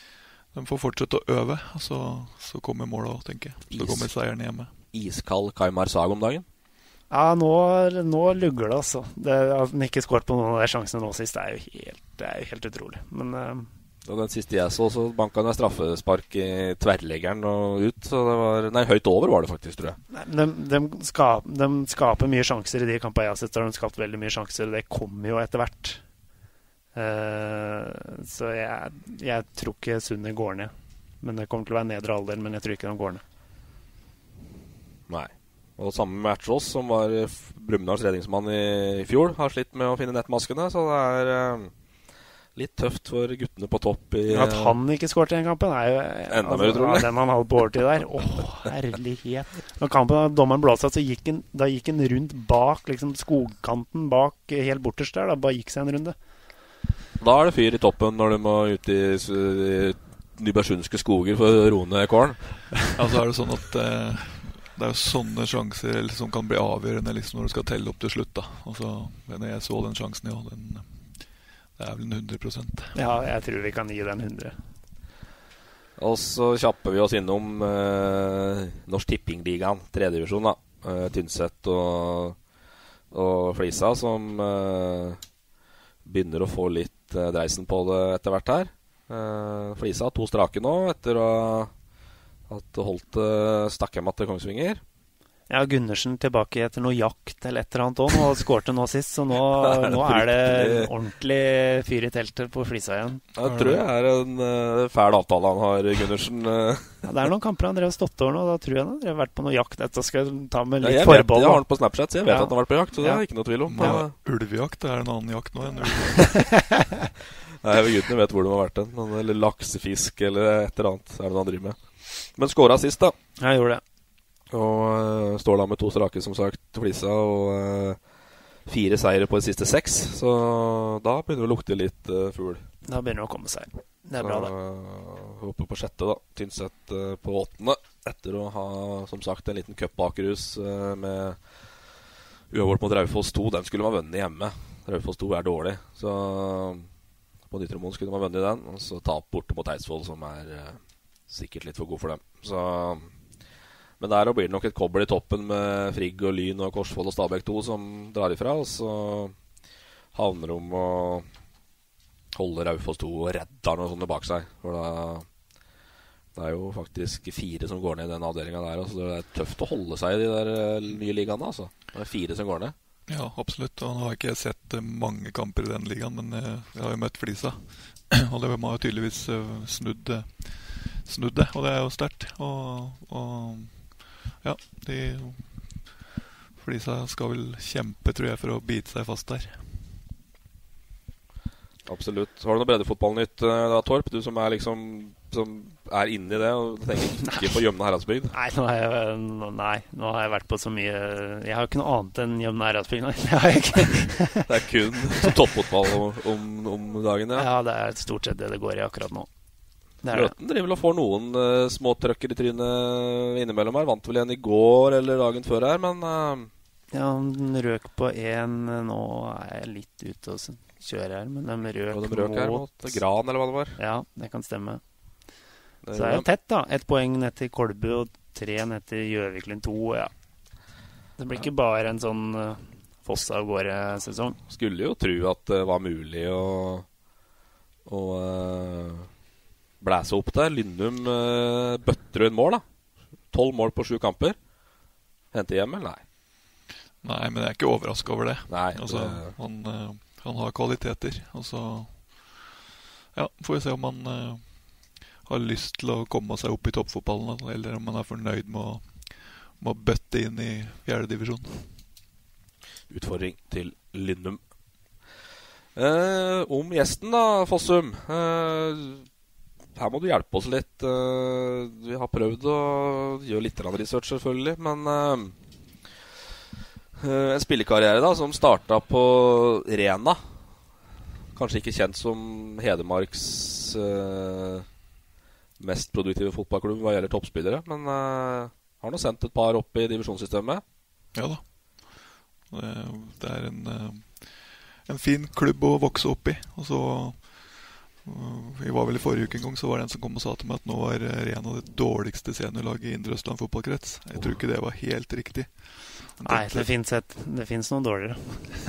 de får fortsette å øve, og så, så kommer målet òg, tenker jeg. Så kommer seieren hjemme. Iskald Kaimar Sag om dagen? Ja, nå, nå lugger det, altså. Det, at han ikke skåret på noen av de sjansene nå sist, det er jo helt, det er jo helt utrolig. Men uh, Den siste jeg så, så banka han straffespark i tverrleggeren og ut. Så det var, nei, høyt over var det faktisk, tror jeg. Nei, de, de, skap, de, skaper mye sjanser i de kampene jeg har sett. De har skapt veldig mye sjanser, og det kommer jo etter hvert. Uh, så jeg, jeg, tror ikke Sundet går ned. Men det kommer til å være nedre alder, men jeg tror ikke de går ned. Nei. Og samme med Ertsås, som var Brumunddals redningsmann i, i, fjor, har slitt med å finne nettmaskene. Så det er eh, litt tøft for guttene på topp. I, At han ikke skåret i den kampen, er jo enda mer utrolig. Ja, den han hadde på overtid der. Å, herlighet. Når kampen da dommeren blåste av, så gikk han, da gikk han rundt bak liksom skogkanten bak helt borterst der. Da bare gikk seg en runde. Da er det fyr i toppen når du må ut i, i nybergsundske skoger for å roe ned kålen. Ja, så er det sånn at eh, det er jo sånne sjanser som kan bli avgjørende liksom, når du skal telle opp til slutt. da. Og så, når jeg så den sjansen, ja, den, det er vel en 100% Ja, jeg tror vi kan gi den 100 Og så kjapper vi oss innom eh, Norsk Tippingligaen, tredjedivisjon. Eh, Tynset og, og Flisa, som eh, begynner å få litt eh, dreisen på det etter hvert her. Uh, Flisa har to strake nå, etter å ha holdt Holte stakk hjem til Kongsvinger. Ja, Gundersen tilbake etter noe jakt eller et eller annet òg, og skårte nå sist. Så nå, [laughs] er, nå er det ordentlig fyr i teltet på Flisa igjen. Jeg tror jeg er en uh, fæl avtale han har, Gundersen. Uh. [laughs] Ja, det er noen kamper han drev stått over nå. Da tror jeg han har vært på noe jakt. Dette skal jeg ta med litt ja, forbehold. Jeg har han på Snapchat, så jeg vet ja. at han har vært på jakt. Så det er ikke noe tvil om. Ja. Ulvejakt er en annen jakt nå enn ulvejakt. [laughs] Nei, Guttene vet hvor de har vært hen. Eller laksefisk eller et eller annet er det noe han driver med. Men skåra sist, da. Jeg gjorde det. Og uh, står da med to strake, som sagt, Flisa. Og uh, fire seire på de siste seks. Så da begynner det å lukte litt uh, fugl. Da begynner det å komme seg. Det er bra, det. Håper på sjette, da. Tynset på åttende. Etter å ha, som sagt, en liten cupbakrus med uavgjort mot Raufoss 2. Den skulle man vunnet hjemme. Raufoss 2 er dårlig. Så på Nytromoen skulle man vunnet den. Og så tap borte mot Eidsvoll, som er sikkert litt for god for dem. Så men der blir det nok et kobbel i toppen med Frigg og Lyn og Korsvoll og Stabæk 2 som drar ifra. Og så havner de å holde Raufoss 2 og redder og sånne bak seg. For da det er jo faktisk fire som går ned i den avdelinga der. Så det er tøft å holde seg i de der eh, nye ligaene. Altså. Det er fire som går ned. Ja, absolutt. Og nå har ikke sett eh, mange kamper i den ligaen, men eh, jeg har jo møtt Flisa. [clears throat] Og de har jo tydeligvis snudd, snudd det, og det er jo sterkt. Og, og ja, de Flisa skal vel kjempe, tror jeg, for å bite seg fast der. Absolutt. Har du noe breddefotballnytt eh, da, Torp? Du som er liksom Som er inni det og tenker [laughs] ikke på Gjømne Heradsbygd? Nei nå, jeg, nei, nå har jeg vært på så mye Jeg har jo ikke noe annet enn Gjømne Heradsbygd. [laughs] Det har jeg ikke. det er kun toppfotball om, om, om, dagen, ja? Ja, det er stort sett det det går i akkurat nå. Løten driver og får noen uh, småtrøkker i trynet innimellom her. Vant vel igjen i går eller dagen før her, men uh... Ja, den røk på én. Nå er jeg litt ute og kjører her, men de røk, de røk her mot Gran, eller hva det var. Ja, det kan stemme. Det Så det er jo tett, da. Ett poeng ned til Kolbu og tre ned til Gjøviklund 2. Ja. Det blir ikke bare en sånn uh, foss av gårde-sesong. Skulle jo tro at det var mulig å, å uh blæse opp der. Lindum uh, bøtter inn mål, da. Tolv mål på sju kamper. Hente hjem, eller nei? Nei, men jeg er ikke overraska over det. Nei, altså, det... Han, uh, han, har kvaliteter. Og så ja, får vi se om han uh, har lyst til å komme seg opp i toppfotballen, eller om han er fornøyd med å, med å bøtte inn i fjerdedivisjon. Utfordring til Lindum. Eh, om gjesten, da, Fossum. Eh, her må du hjelpe oss litt. Uh, vi har prøvd å gjøre litt research, selvfølgelig, men uh, en spillekarriere da som starta på Rena. Kanskje ikke kjent som Hedmarks mest produktive fotballklubb hva gjelder toppspillere, men har nå sendt et par opp i divisjonssystemet. Ja da. Det er en, en fin klubb å vokse opp i. Og så vi var vel I forrige uke en gang så var det en som kom og sa til meg at nå var Rena det dårligste seniorlaget i Indre Østland fotballkrets. Jeg tror ikke det var helt riktig. Nei, det fins, et, det fins noen dårligere.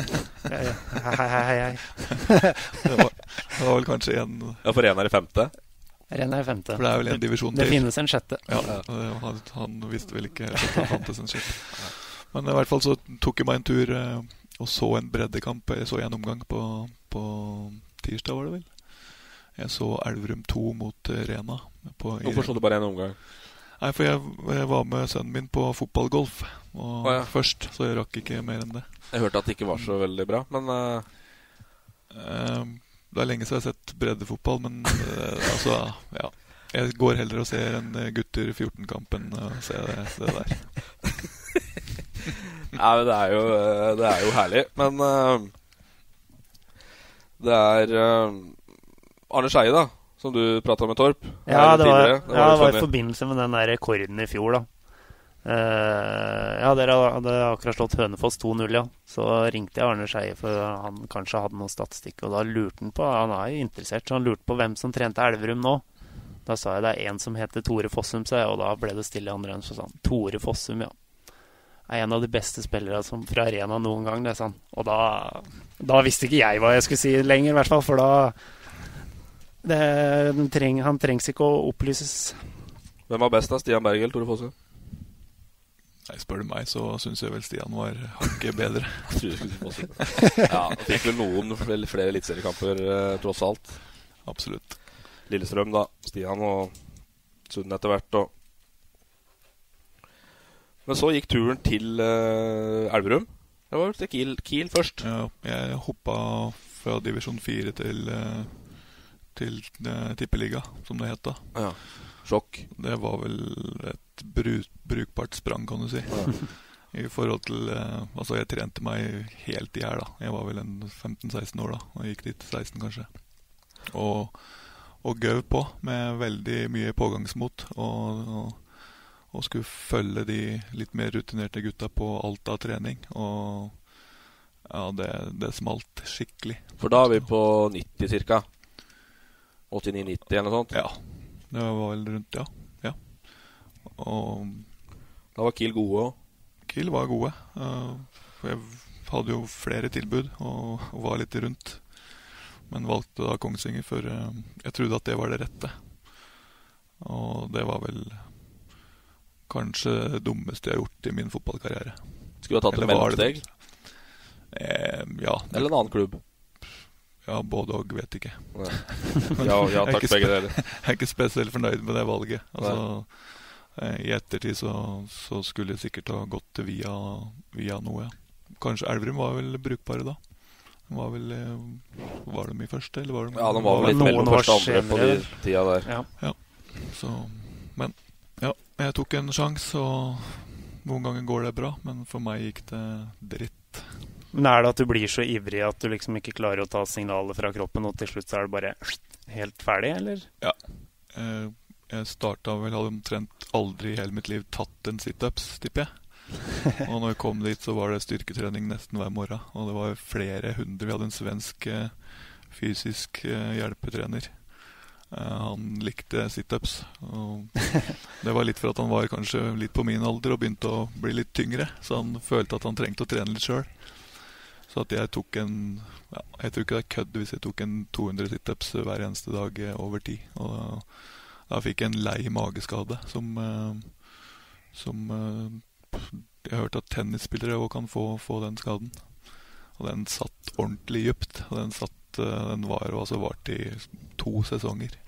[laughs] hei, hei, hei, det, var, det var vel kanskje en Ja, for Rena er i femte? Rena er i femte. For det er vel en divisjon til. Det finnes en sjette. Ja, han, han visste vel ikke at det fantes en sjette. Men i hvert fall så tok jeg meg en tur eh, og så en breddekamp. Jeg så en omgang på, på tirsdag, var det vel. Jeg så Elverum 2 mot eh, Rena. På, Hvorfor så du bare én omgang? Nei, for jeg, jeg, var med sønnen min på fotballgolf og, oh, ja. først, så jeg rakk ikke mer enn det. Jeg hørte at det ikke var så veldig bra, men uh... Uh, Det er lenge siden jeg har sett breddefotball, men uh, altså, ja. Jeg går heller og ser en gutter 14-kamp enn å se det, det der. [laughs] Nei, men det er jo, det er jo herlig. Men det er Arne Skeie, da, som du prata med Torp. Ja, det var, det var, ja, det var i forbindelse med den der rekorden i fjor, da. Uh, ja, dere hadde akkurat slått Hønefoss 2-0, ja. Så ringte jeg Arne Skeie, for han kanskje hadde noe statistikk. Og da lurte han på Han er jo interessert, så han lurte på hvem som trente Elverum nå. Da sa jeg det er en som heter Tore Fossum, sa jeg, og da ble det stille i andre enden. Så sa han Tore Fossum, ja. Er en av de beste spillere fra Arena noen gang, det, sa han. Og da, da visste ikke jeg hva jeg skulle si lenger, i hvert fall. For da det, treng, han trengs ikke å opplyses. Hvem var best, da? Stian Berg eller Tore Fosse? Nei, Spør du meg, så syns jeg vel Stian var hakket bedre. [laughs] ja, Fikk vel noen flere eliteseriekamper, eh, tross alt. Absolutt. Lillestrøm, da. Stian og Sund etter hvert. Og... Men så gikk turen til eh, Elverum. Det var til Kiel, Kiel først. Ja, jeg hoppa fra divisjon 4 til eh, til uh, tippeliga, som det het da. Ja. Sjokk. Det var vel et bru brukbart sprang, kan du si. Ja. [laughs] I forhold til uh, Altså, jeg trente meg helt i hjel, da. Jeg var vel en 15-16 år da, og gikk dit 16, kanskje. Og, og gøv på med veldig mye pågangsmot. Og, og, og, skulle følge de litt mer rutinerte gutta på alt av trening. Og ja, det, det smalt skikkelig. For da er vi på 90 ca.? 89-90 eller noe sånt? Ja. Det var vel rundt, ja. ja. Og Da var Kiel gode òg? Kiel var gode. Uh, jeg hadde jo flere tilbud og, var litt rundt. Men valgte da Kongsvinger, for uh, jeg trodde at det var det rette. Og det var vel kanskje det dummeste jeg har gjort i min fotballkarriere. Skulle du ha tatt et mellomsteg? Eh, ja. Eller en annen klubb? Ja, både og, vet ikke. ja, [laughs] ja, takk begge deler. [laughs] Jeg er ikke spesielt fornøyd med det valget. Altså, eh, I ettertid så, så, skulle jeg sikkert ha gått via, via noe. Kanskje Elverum var vel brukbare da. Var, vel, eh, var de i første, eller var de Ja, de var vel litt mellom første og andre på de tida der. Ja. ja. Så, men ja, jeg tok en sjanse, og noen ganger går det bra. Men for meg gikk det dritt. Men er det at du blir så ivrig at du liksom ikke klarer å ta signalet fra kroppen, og til slutt så er det bare helt ferdig, eller? Ja. Eh, jeg starta vel, hadde omtrent aldri i hele mitt liv tatt en situps, tipper jeg. [laughs] og når jeg kom dit, så var det styrketrening nesten hver morgen. Og det var flere hundre. Vi hadde en svensk eh, fysisk eh, hjelpetrener. Han likte situps. [laughs] Det var litt for at han var kanskje litt på min alder og begynte å bli litt tyngre. Så han følte at han trengte å trene litt sjøl. Så at jeg tok en ja, Jeg tror ikke det er kødd hvis jeg tok en 200 situps hver eneste dag eh, over tid. Og da, da fikk jeg en lei mageskade som, uh, som uh, Jeg har hørt at tennisspillere òg kan få, få, den skaden. Og den satt ordentlig dypt. Og den, satt, uh, den var altså varte i to sesonger.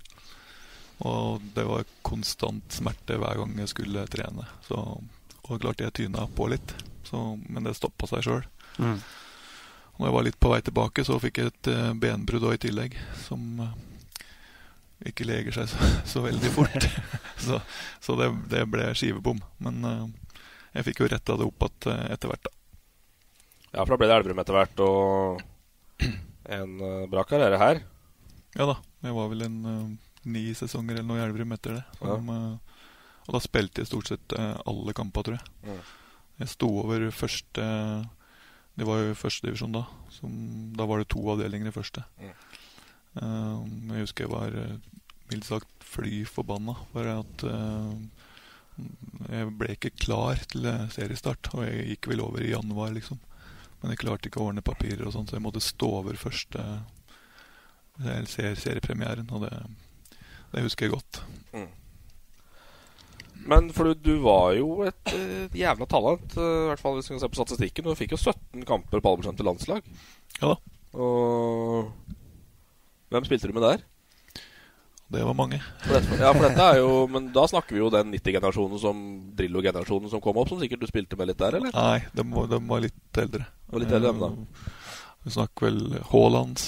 Og det var konstant smerte hver gang jeg skulle trene. Så, og klart jeg tyna på litt, så, men det stoppa seg sjøl. Mm. Når jeg var litt på vei tilbake, så fikk jeg et uh, benbrudd i tillegg. Som, uh, ikke leger seg så, [laughs] så veldig fort. [laughs] så, så det, det, ble skivebom. Men uh, jeg fikk jo retta det opp uh, etter hvert, da. Ja, for da ble det Elverum etter hvert, og en uh, bra karriere her. Ja da. Jeg var vel en ni sesonger eller noe i Elverum etter det. Ja. og da spilte jeg stort sett alle kamper, tror jeg. Mm. Jeg sto over første Det var jo førstedivisjon da. Som, da var det to avdelinger i første. Mm. Um, jeg husker jeg var mildt sagt fly forbanna for at uh, jeg ble ikke klar til seriestart. Og jeg gikk vel over i januar, liksom. Men jeg klarte ikke å ordne papirer, og sånt, så jeg måtte stå over første seriepremieren. Og det, det, husker jeg godt. Mm. Men for du, du, var jo et uh, jævla talent, uh, i hvert fall hvis vi kan se på statistikken. Du fikk jo 17 kamper på aldersbestemt landslag. Ja da. Og hvem spilte du med der? Det var mange. ja, for dette er jo Men da snakker vi jo den 90-generasjonen som Drillo-generasjonen som kom opp, som sikkert du spilte med litt der, eller? Nei, de, de var litt eldre. Og litt eldre, da. Eh, vi snakker vel Haaland.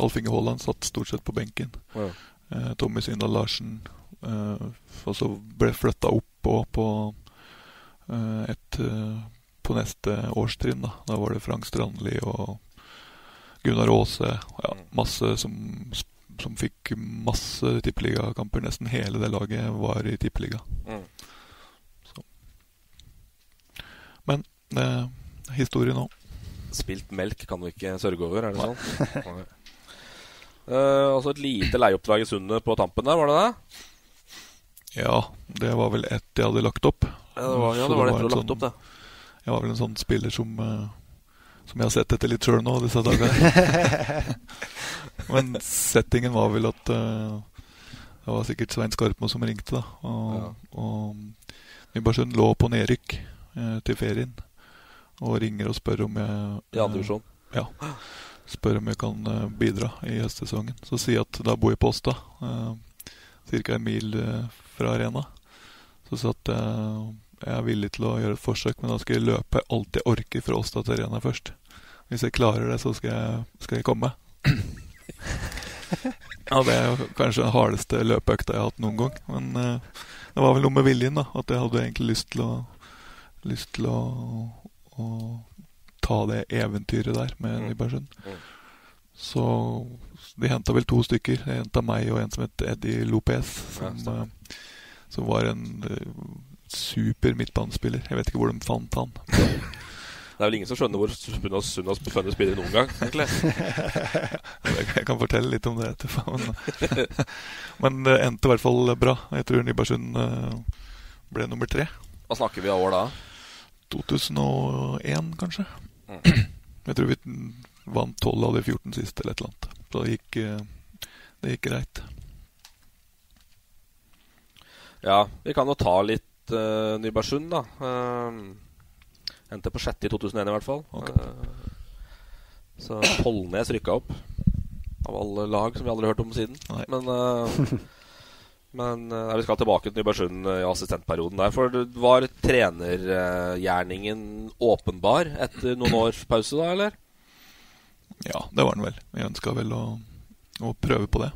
Alf Inge Haaland satt stort sett på benken. Ja. Eh, Tommy Syndal Larsen. Eh, og så ble flytta opp på, på eh, et eh, På neste årstrinn, da. Da var det Frank Strandli og Gunnar Aase. Ja, mm. masse som som fikk masse tippeligakamper. Nesten hele det laget var i tippeliga. Mm. Men eh, historie nå. Spilt melk kan du ikke sørge over, er det sånn? [laughs] uh, altså et lite leieoppdrag i Sundet på tampen der, var det det? Ja, det var vel ett jeg hadde lagt opp. Ja, det var, ja, det var det, det lagt sånn, opp, det. Jeg var vel en sånn spiller som uh, som jeg har sett etter litt sjøl nå disse dagene. [laughs] Men settingen var vel at uh, det var sikkert Svein Skarpmo som ringte. da Og, ja. og Nybergsund lå på nedrykk uh, til ferien og ringer og spør om jeg I andre divisjon? Ja. Spør om jeg kan uh, bidra i høstsesongen. Så sier jeg at da bor jeg på Åsta, uh, ca. en mil fra arena. Så sa at jeg er villig til å gjøre et forsøk, men da skal jeg løpe alt jeg orker fra Åsta til Arena først. Hvis jeg klarer det, så skal jeg, skal jeg komme. [laughs] ja, det er jo kanskje den hardeste løpeøkta jeg har hatt noen gang. Men uh, det var vel noe med viljen, da. At jeg hadde egentlig lyst til å, lyst til å, å ta det eventyret der med mm. Nybergsund. Mm. Så de henta vel to stykker. De henta meg og en som het Eddie Lopez. Som, uh, som var en uh, super midtbanespiller. Jeg vet ikke hvor de fant han. [laughs] Det er vel ingen som skjønner hvor Sunn har funnet spiller noen gang, egentlig. [laughs] jeg kan fortelle litt om det etterpå. Men, [laughs] men det endte i hvert fall bra. Jeg tror Nybergsund eh, ble nummer tre. Hva snakker vi av år da? 2001, kanskje. Mm. [clears throat] Jeg tror vi vant 12 av de 14 siste, eller et eller annet. Så det gikk, eh, det gikk greit. Ja, vi kan jo ta litt uh, Nybergsund, da. Uh, endte på sjette i 2001 i hvert fall. Okay. Uh, så Polnes rykka opp. Av alle lag som vi aldri har hørt om siden. Nei. Men, men uh, vi skal tilbake til Nybergsund i assistentperioden der. For var trenergjerningen åpenbar etter noen års pause, da, eller? Ja, det var den vel. Vi ønska vel å, å, prøve på det.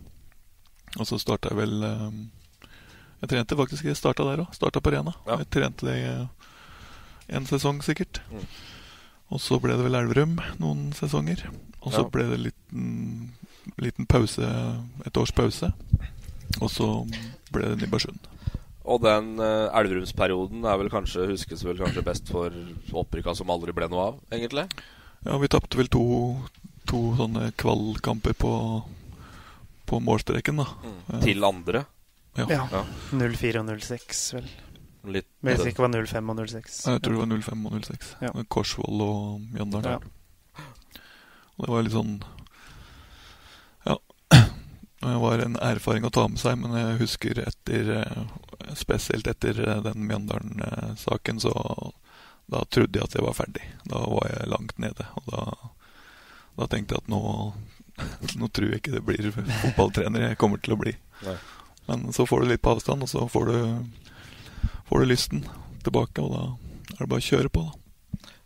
Og så starta jeg vel um, jeg trente faktisk, jeg starta der òg. Starta på Rena. Ja. Jeg trente det uh, en sesong, sikkert. Mm. Og så ble det vel Elverum noen sesonger. Og så ja. ble det en liten, liten pause, et års pause. Og så ble det Nybergsund. Og den uh, Elverumsperioden er vel kanskje huskes vel kanskje best for opprykka som aldri ble noe av, egentlig? Ja, vi tapte vel to, to sånne kvalkamper på, på målstreken, da. Mm. Til andre? Ja. ja. 04 og 06, vel. Litt Men hvis det ikke var 05 og 06. Jeg tror det var 05 og 06. Ja. Korsvoll og Mjøndalen. Ja. Og det var litt sånn Ja. Det var en erfaring å ta med seg, men jeg husker etter Spesielt etter den Mjøndalen-saken, så da trodde jeg at jeg var ferdig. Da var jeg langt nede. Og da, da tenkte jeg at nå, [laughs] nå tror jeg ikke det blir fotballtrener jeg kommer til å bli. Nei. Men så får du litt på avstand, og så får du, får du lysten tilbake. Og da er det bare å kjøre på, da.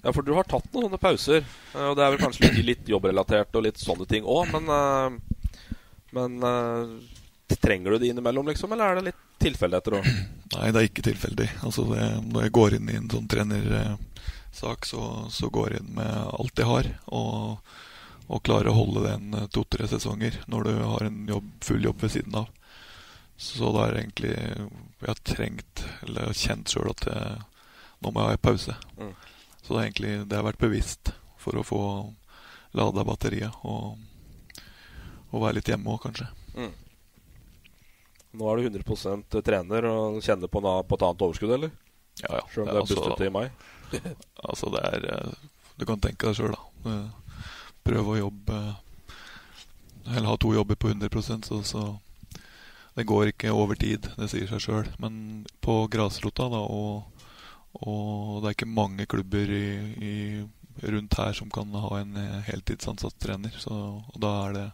Ja, for du har tatt noen sånne pauser. Eh, og det er vel kanskje litt, litt jobbrelatert og litt sånne ting òg, men, eh, men eh, Trenger du det innimellom, liksom, eller er det litt tilfeldigheter òg? Nei, det er ikke tilfeldig. Altså, det, når jeg går inn i en sånn trenersak, så, så går jeg inn med alt jeg har. Og, og klarer å holde den to-tre sesonger når du har en jobb, full jobb ved siden av. Så da er det egentlig Jeg har trengt, eller kjent sjøl at jeg, nå må jeg ha en pause. Mm. Så det egentlig det har vært bevisst for å få lada batteriet og, og være litt hjemme òg, kanskje. Mm. Nå er du 100 trener og kjenner på, på, et annet overskudd, eller? Ja, ja. Selv om det er altså, i mai? [laughs] altså, det er eh, Du kan tenke deg sjøl, da. Prøve å jobbe Eller ha to jobber på 100 så, så det går ikke over tid, det sier seg sjøl. Men på grasrota, da, og, og, det er ikke mange klubber i, i, rundt her som kan ha en heltidsansatt trener. Så da er det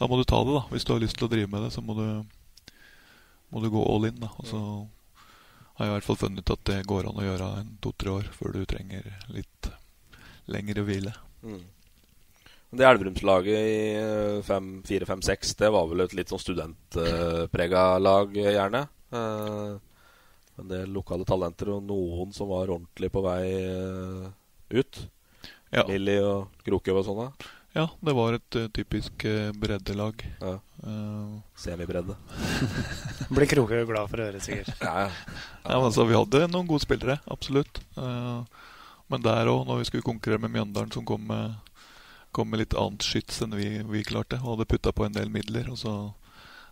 Da må du ta det, da. Hvis du har lyst til å drive med det, så må du, må du gå all in. da. Og så har jeg i hvert fall funnet ut at det går an å gjøre en to-tre år før du trenger litt lengre hvile. Mm. Det Elverumslaget i 4-5-6, eh, det var vel et litt sånn studentprega lag, gjerne. Eh, en del lokale talenter og noen som var ordentlig på vei eh, ut. Ja. Lilly og Krokøv og sånne. Ja, det var et uh, typisk uh, breddelag. Ja. Uh, Semibredde. [laughs] Blir Krokøv glad for å høre, sikkert. ja, ja. ja altså, vi hadde noen gode spillere, absolutt. men der òg, når vi skulle konkurrere med Mjøndalen, som kom med kom med litt annet skyts enn vi, vi klarte. Og hadde putta på en del midler. Og så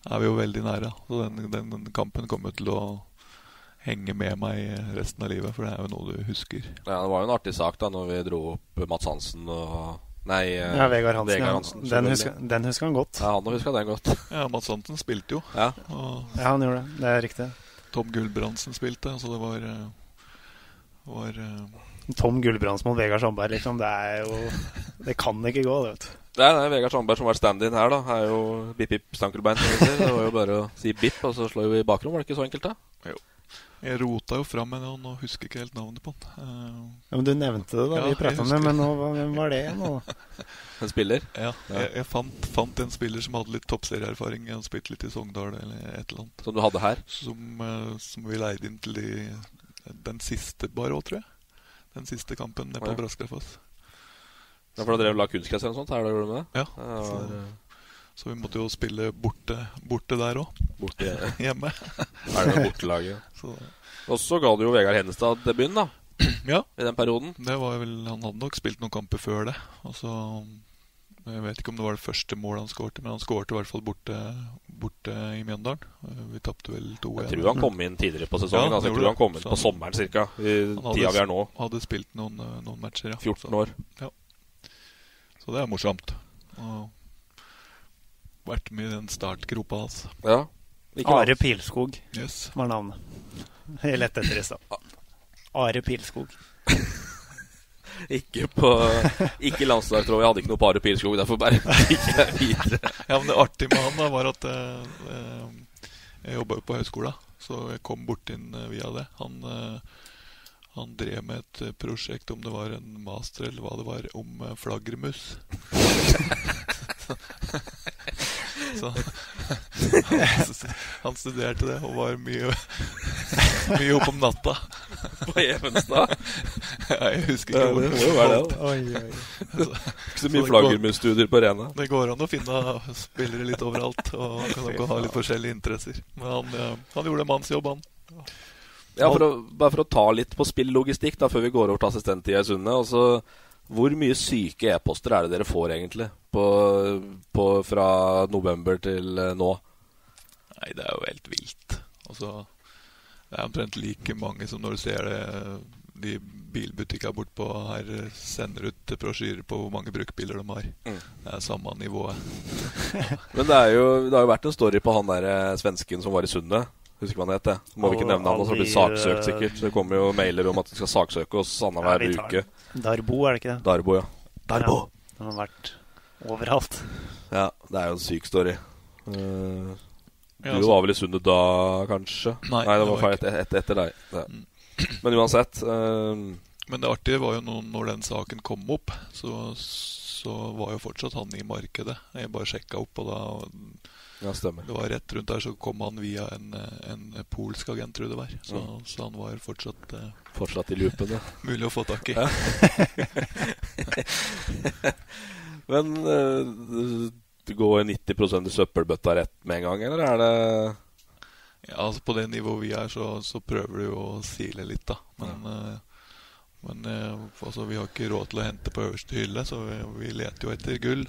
er vi jo veldig nære. Så den, den, den kampen kommer til å henge med meg resten av livet, for det er jo noe du husker. Ja, Det var jo en artig sak da når vi dro opp Mats Hansen og Nei, eh, ja, Vegard Hansen. Vegard Hansen den, husker, den, husker, han godt. Ja, han husker den godt. Ja, Mats Hansen spilte jo. Ja, og, ja han gjorde det. Det er riktig. Tom Gulbrandsen spilte, så det var, eh, var eh, Tom Gulbrandsen mot Vegard Sandberg, liksom. Det er jo Det kan ikke gå, det, vet du. Det er, det er Vegard Sandberg som har vært stand-in her, da. Er jo bip-bip stankelbein. Det var jo bare å si bip, og så slår vi i bakrom. Var det ikke så enkelt, da? Jo. Jeg rota jo fram med noen og husker ikke helt navnet på den. Uh, ja, men Du nevnte det da ja, vi prata om det, men nå, hvem var det nå? [laughs] En spiller? Ja, ja. Jeg, jeg fant, fant, en spiller som hadde litt toppserieerfaring. Han spilte litt i Sogndal eller et eller annet. Som du hadde her? Som, uh, som vi leide inn til de, den siste Barå, tror jeg den siste kampen nede på ja. Braskefoss. Ja, for da drev la kunstgress eller noe sånt? Her da gjorde du med det? Ja. ja så, eh, så, vi måtte jo spille borte, borte der òg. Borte [laughs] hjemme. er det bortelaget? [laughs] Og så ga du jo Vegard Hennestad debuten, da. [clears throat] Ja. I den perioden. Det var vel, Han hadde nok spilt noen kamper før det. Og så jeg vet ikke om det var det første målet han skårte, men han skårte i hvert fall borte, borte i Mjøndalen. Vi tapte vel 2-1. Jeg tror han kom inn tidligere på sesongen. Ja, altså, jeg tror han kom inn på sommeren ca. I tida vi er nå. Hadde spilt noen, eh, noen matcher, ja. 14 år. Så, ja. Så det er morsomt. Og vært med i den startgropa hans. Ja. Are Pilskog yes. var navnet. Jeg lette etter i stad. Are Pilskog. Ikke på Ikke landslagstråd. Jeg hadde ikke noe par i pilskog, derfor bare gikk jeg videre. Ja, men det artige med han da var at eh, eh jeg jobba jo på høyskolen, så jeg kom bort inn eh, via det. Han, eh, han drev med et eh, prosjekt, om det var en master eller hva det var, om flaggermus. [laughs] Så han studerte det og var mye Mye oppe om natta. På Evenstad? [laughs] jeg husker ikke hvor det må jo være det. Oi, oi. Ikke [laughs] så mye flaggermusstudier på Rena. Det går an å finne spillere litt overalt. Og kan nok ha litt forskjellige interesser. Men han, han gjorde mannsjobb, han. Ja, for å, bare for å ta litt på spillogistikk da, før vi går over til assistenttida i Sunne. Altså, hvor mye syke e-poster er det dere får egentlig på, på, fra november til eh, nå? Nei, det er jo helt vilt. Altså, det er omtrent like mange som når du ser det de bilbutikkene bortpå her sender ut brosjyrer på hvor mange brukbiler de har. Mm. Det er samme nivået. [laughs] Men det, jo, det, har jo vært en story på han der eh, svensken som var i Sundet. Husker hva han het. Må vi ikke nevne han, så blir saksøkt sikkert. Så det kommer jo mailer om at de skal saksøke oss annenhver ja, uke. Darbo, er det ikke det? Darbo, ja. Darbo. Ja, den har vært overalt. Ja, det er jo en syk story. Uh, du altså. var vel i Sundet da, kanskje? Nei, Nei det var feil etter, etter, etter deg. Ja. [clears throat] Men uansett uh, Men det artige var jo nå, når den saken kom opp, så, så var jo fortsatt han i markedet. Jeg bare sjekka opp, og da ja. Det var rett rundt der så kom han via en, en polsk agent, tror jeg det var. Så, Mm. så han var fortsatt eh, Fortsatt i loopen, ja. [laughs] mulig å få tak i. Ja. [laughs] Men uh, går 90 i søppelbøtta rett med en gang, eller er det Ja, altså På det nivået vi er, så, så prøver du jo å sile litt, da. Men, eh, men eh, altså, vi har ikke råd til å hente på øverste hylle, så vi, vi leter jo etter gull.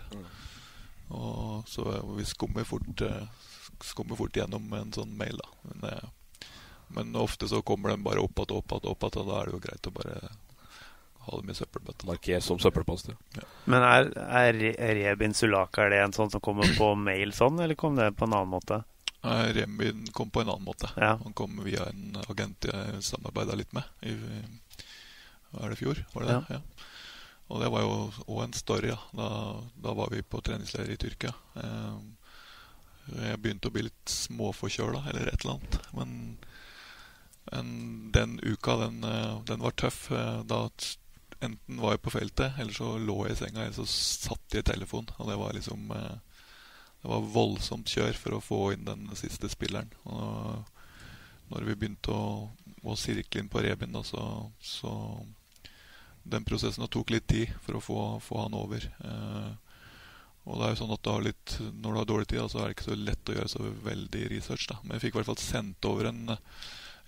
Og Så vi skummer fort, eh, skummer fort gjennom en sånn mail, da. Men, eh, men ofte så kommer den bare opp igjen, opp igjen, opp igjen, og da er det jo greit å bare ha dem i søppelbøtta. Marker som søppelpost, ja. Men er, er Rebin Sulaka er det en sånn som kommer på mail sånn, eller kom det på en annen måte? Nei, Rembin kom på en annen måte. Ja. Han kom via en agent jeg samarbeida litt med i er det fjor. Var det Ja. det? Ja. Og det var jo òg en story. Ja. Da, da var vi på treningsleir i Tyrkia. Eh, Jeg begynte å bli litt småforkjøla, eller et eller annet. Men en, den uka, den, eh, den var tøff. Eh, Da enten var jeg på feltet, eller så lå jeg i senga, eller så satt jeg i telefon. Og det var liksom eh, Det var voldsomt kjør for å få inn den siste spilleren. Og når vi begynte å, å sirkle inn på Rebin, da, så, så Den prosessen tok litt tid for å få, få han over. Eh, og det er jo sånn at du litt, Når du har dårlig tid, da, så er det ikke så lett å gjøre så veldig research. da Men jeg fikk i hvert fall sendt over en,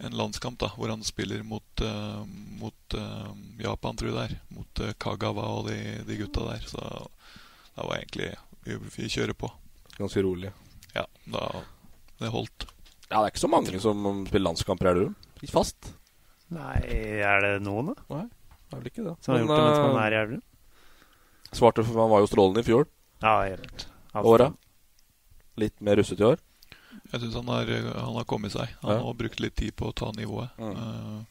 en landskamp da hvor han spiller mot, eh, mot eh, Japan, tror jeg det er. Mot eh, Kagawa og de, de gutta der. Så det var egentlig vi kjører på. Ganske rolig. Ja, da det holdt. Ja, det er ikke så mange som spiller landskamper, er det? Ikke fast? Nei, er det noen, da? Nei, det er vel ikke det. Som har Men, gjort det mens man eh, er i Elverum? Svarte for han var jo strålende i fjor. Ja, helt. Åra. Litt mer russete i år. Jeg syns han, har- han har kommet seg. Han Ja. har brukt litt tid på å ta nivået. Mm.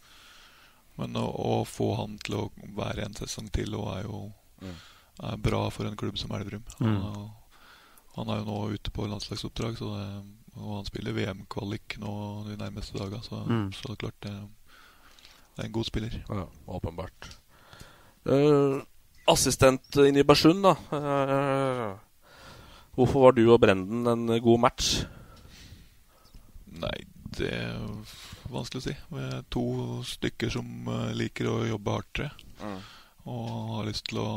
men å, å få han til å være en sesong til og er jo er bra for en klubb som Elverum. Mm. Han, er jo nå ute på landslagsoppdrag, så det, og han spiller VM-kvalik nå de nærmeste dagene. Så, Mm. så det er klart det, det er en god spiller. Ja, åpenbart. Uh, assistent i Bersund, da. Uh, hvorfor var du og Brenden en god match? Nei, det er vanskelig å si. Vi er to stykker som eh, liker å jobbe hardt. Mm. Og har lyst til å,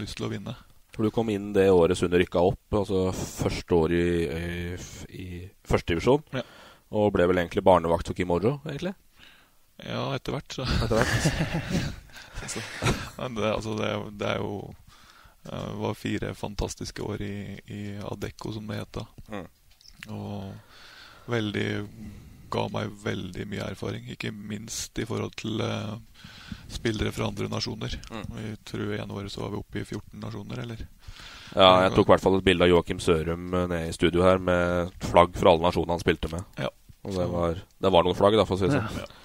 lyst til å vinne. For du kom inn det året Sunne rykka opp, altså første år i, i, i førstedivisjon. Ja. Og ble vel egentlig barnevakt for Kim Ojo, egentlig? Ja, etter hvert, så. Etter hvert. [laughs] altså, det, altså, det, det er jo Det var fire fantastiske år i, i Adecco, som det het da. Mm. Og veldig ga meg veldig mye erfaring. Ikke minst i forhold til uh, spillere fra andre nasjoner. Mm. Vi tror ene året så var vi oppe i 14 nasjoner, eller? Ja, jeg tok i hvert fall et bilde av Joakim Sørum eh, nede i studio her med flagg fra alle nasjonene han spilte med. Ja. Og det var, det var noen flagg, da, for å si det Ja. sånn.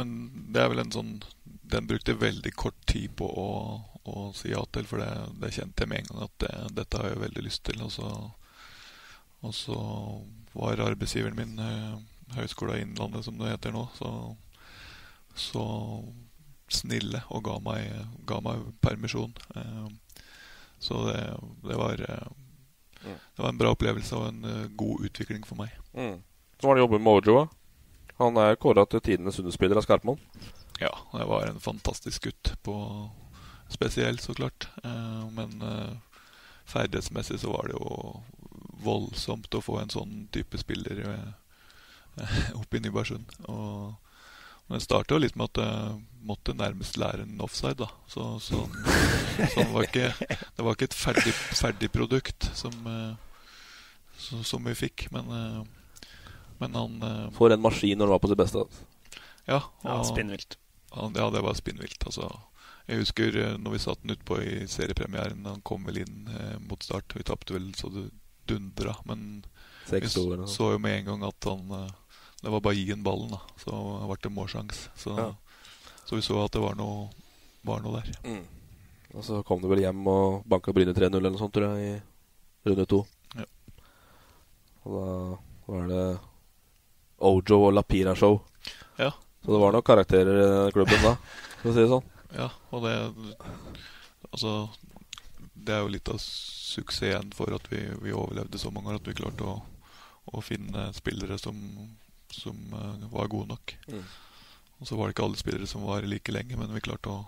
Men det er vel en sånn Den brukte veldig kort tid på å, å si ja til, for det, det kjente jeg med en gang at det, dette har jeg veldig lyst til. Og så, og så var arbeidsgiveren min eh, Høgskolen Innlandet, som det heter nå, så, så snille og ga meg, ga meg permisjon. Eh, så det, det var eh, Det var en bra opplevelse og en eh, god utvikling for meg. Mm. Så var det jobbe med Mojo. Han er kåra til tidenes underspiller av Skarpmoen. Ja, det var en fantastisk gutt. På spesiell, så klart. Men ferdighetsmessig så var det jo voldsomt å få en sånn type spiller eh, [laughs] opp i Nybergsund. Og men det starta jo litt med at jeg måtte nærmest lære en offside, da. Så, så, så det, var ikke, det var ikke et ferdig, ferdig produkt som, eh, så, som vi fikk. Men, eh, men han eh, For en maskin når han var på sitt beste. Ja, ja, Ja, og- spinnvilt. Han, ja, det var spinnvilt. Altså. Jeg husker når vi satt den utpå i seriepremieren. Han kom vel inn eh, mot start. Vi tapte vel så det dundra. Men vi så jo med en gang at han eh, Det var bare å gi han ballen, da. Så ble det målsjanse. Så, Ja. så vi så at det var noe, var noe der. Mm. Og så kom du vel hjem og banka Bryne 3-0 eller noe sånt, tror jeg, i runde to. Ja. Og da var det Ojo og Lapira-show. Ja, Så det var nok karakterer i klubben da, for å si det sånn. [laughs] Ja, og det Altså, det er jo litt av suksessen for at vi, vi overlevde så mange år, at vi klarte å, å finne spillere som, som uh, var gode nok. Mm. Og så var det ikke alle spillere som var like lenge, men vi klarte å,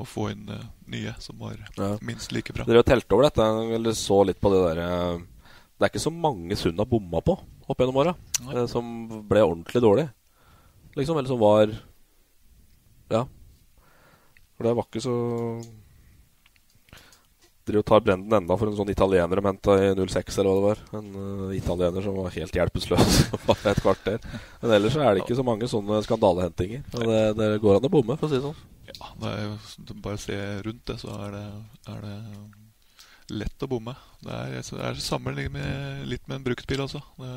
å få inn uh, nye som var Ja. minst like bra. Dere telte over dette, eller så litt på det derre Det er ikke så mange Sund har bomma på opp gjennom åra, eh, som ble ordentlig dårlig. Liksom, eller som var Ja. For det var ikke så Dere tar Brenden enda for en sånn italiener de henta i 06, eller hva det var. En uh, italiener som var helt hjelpeløs [laughs] bare et kvarter. Men ellers er det ikke så mange sånne skandalehentinger. Det, det går an å bomme, for å si det sånn. Ja, det er jo, bare se rundt det, så er det, er det lett å bomme. Det er, det er sammenlignet med, litt med en bruktbil altså. Det,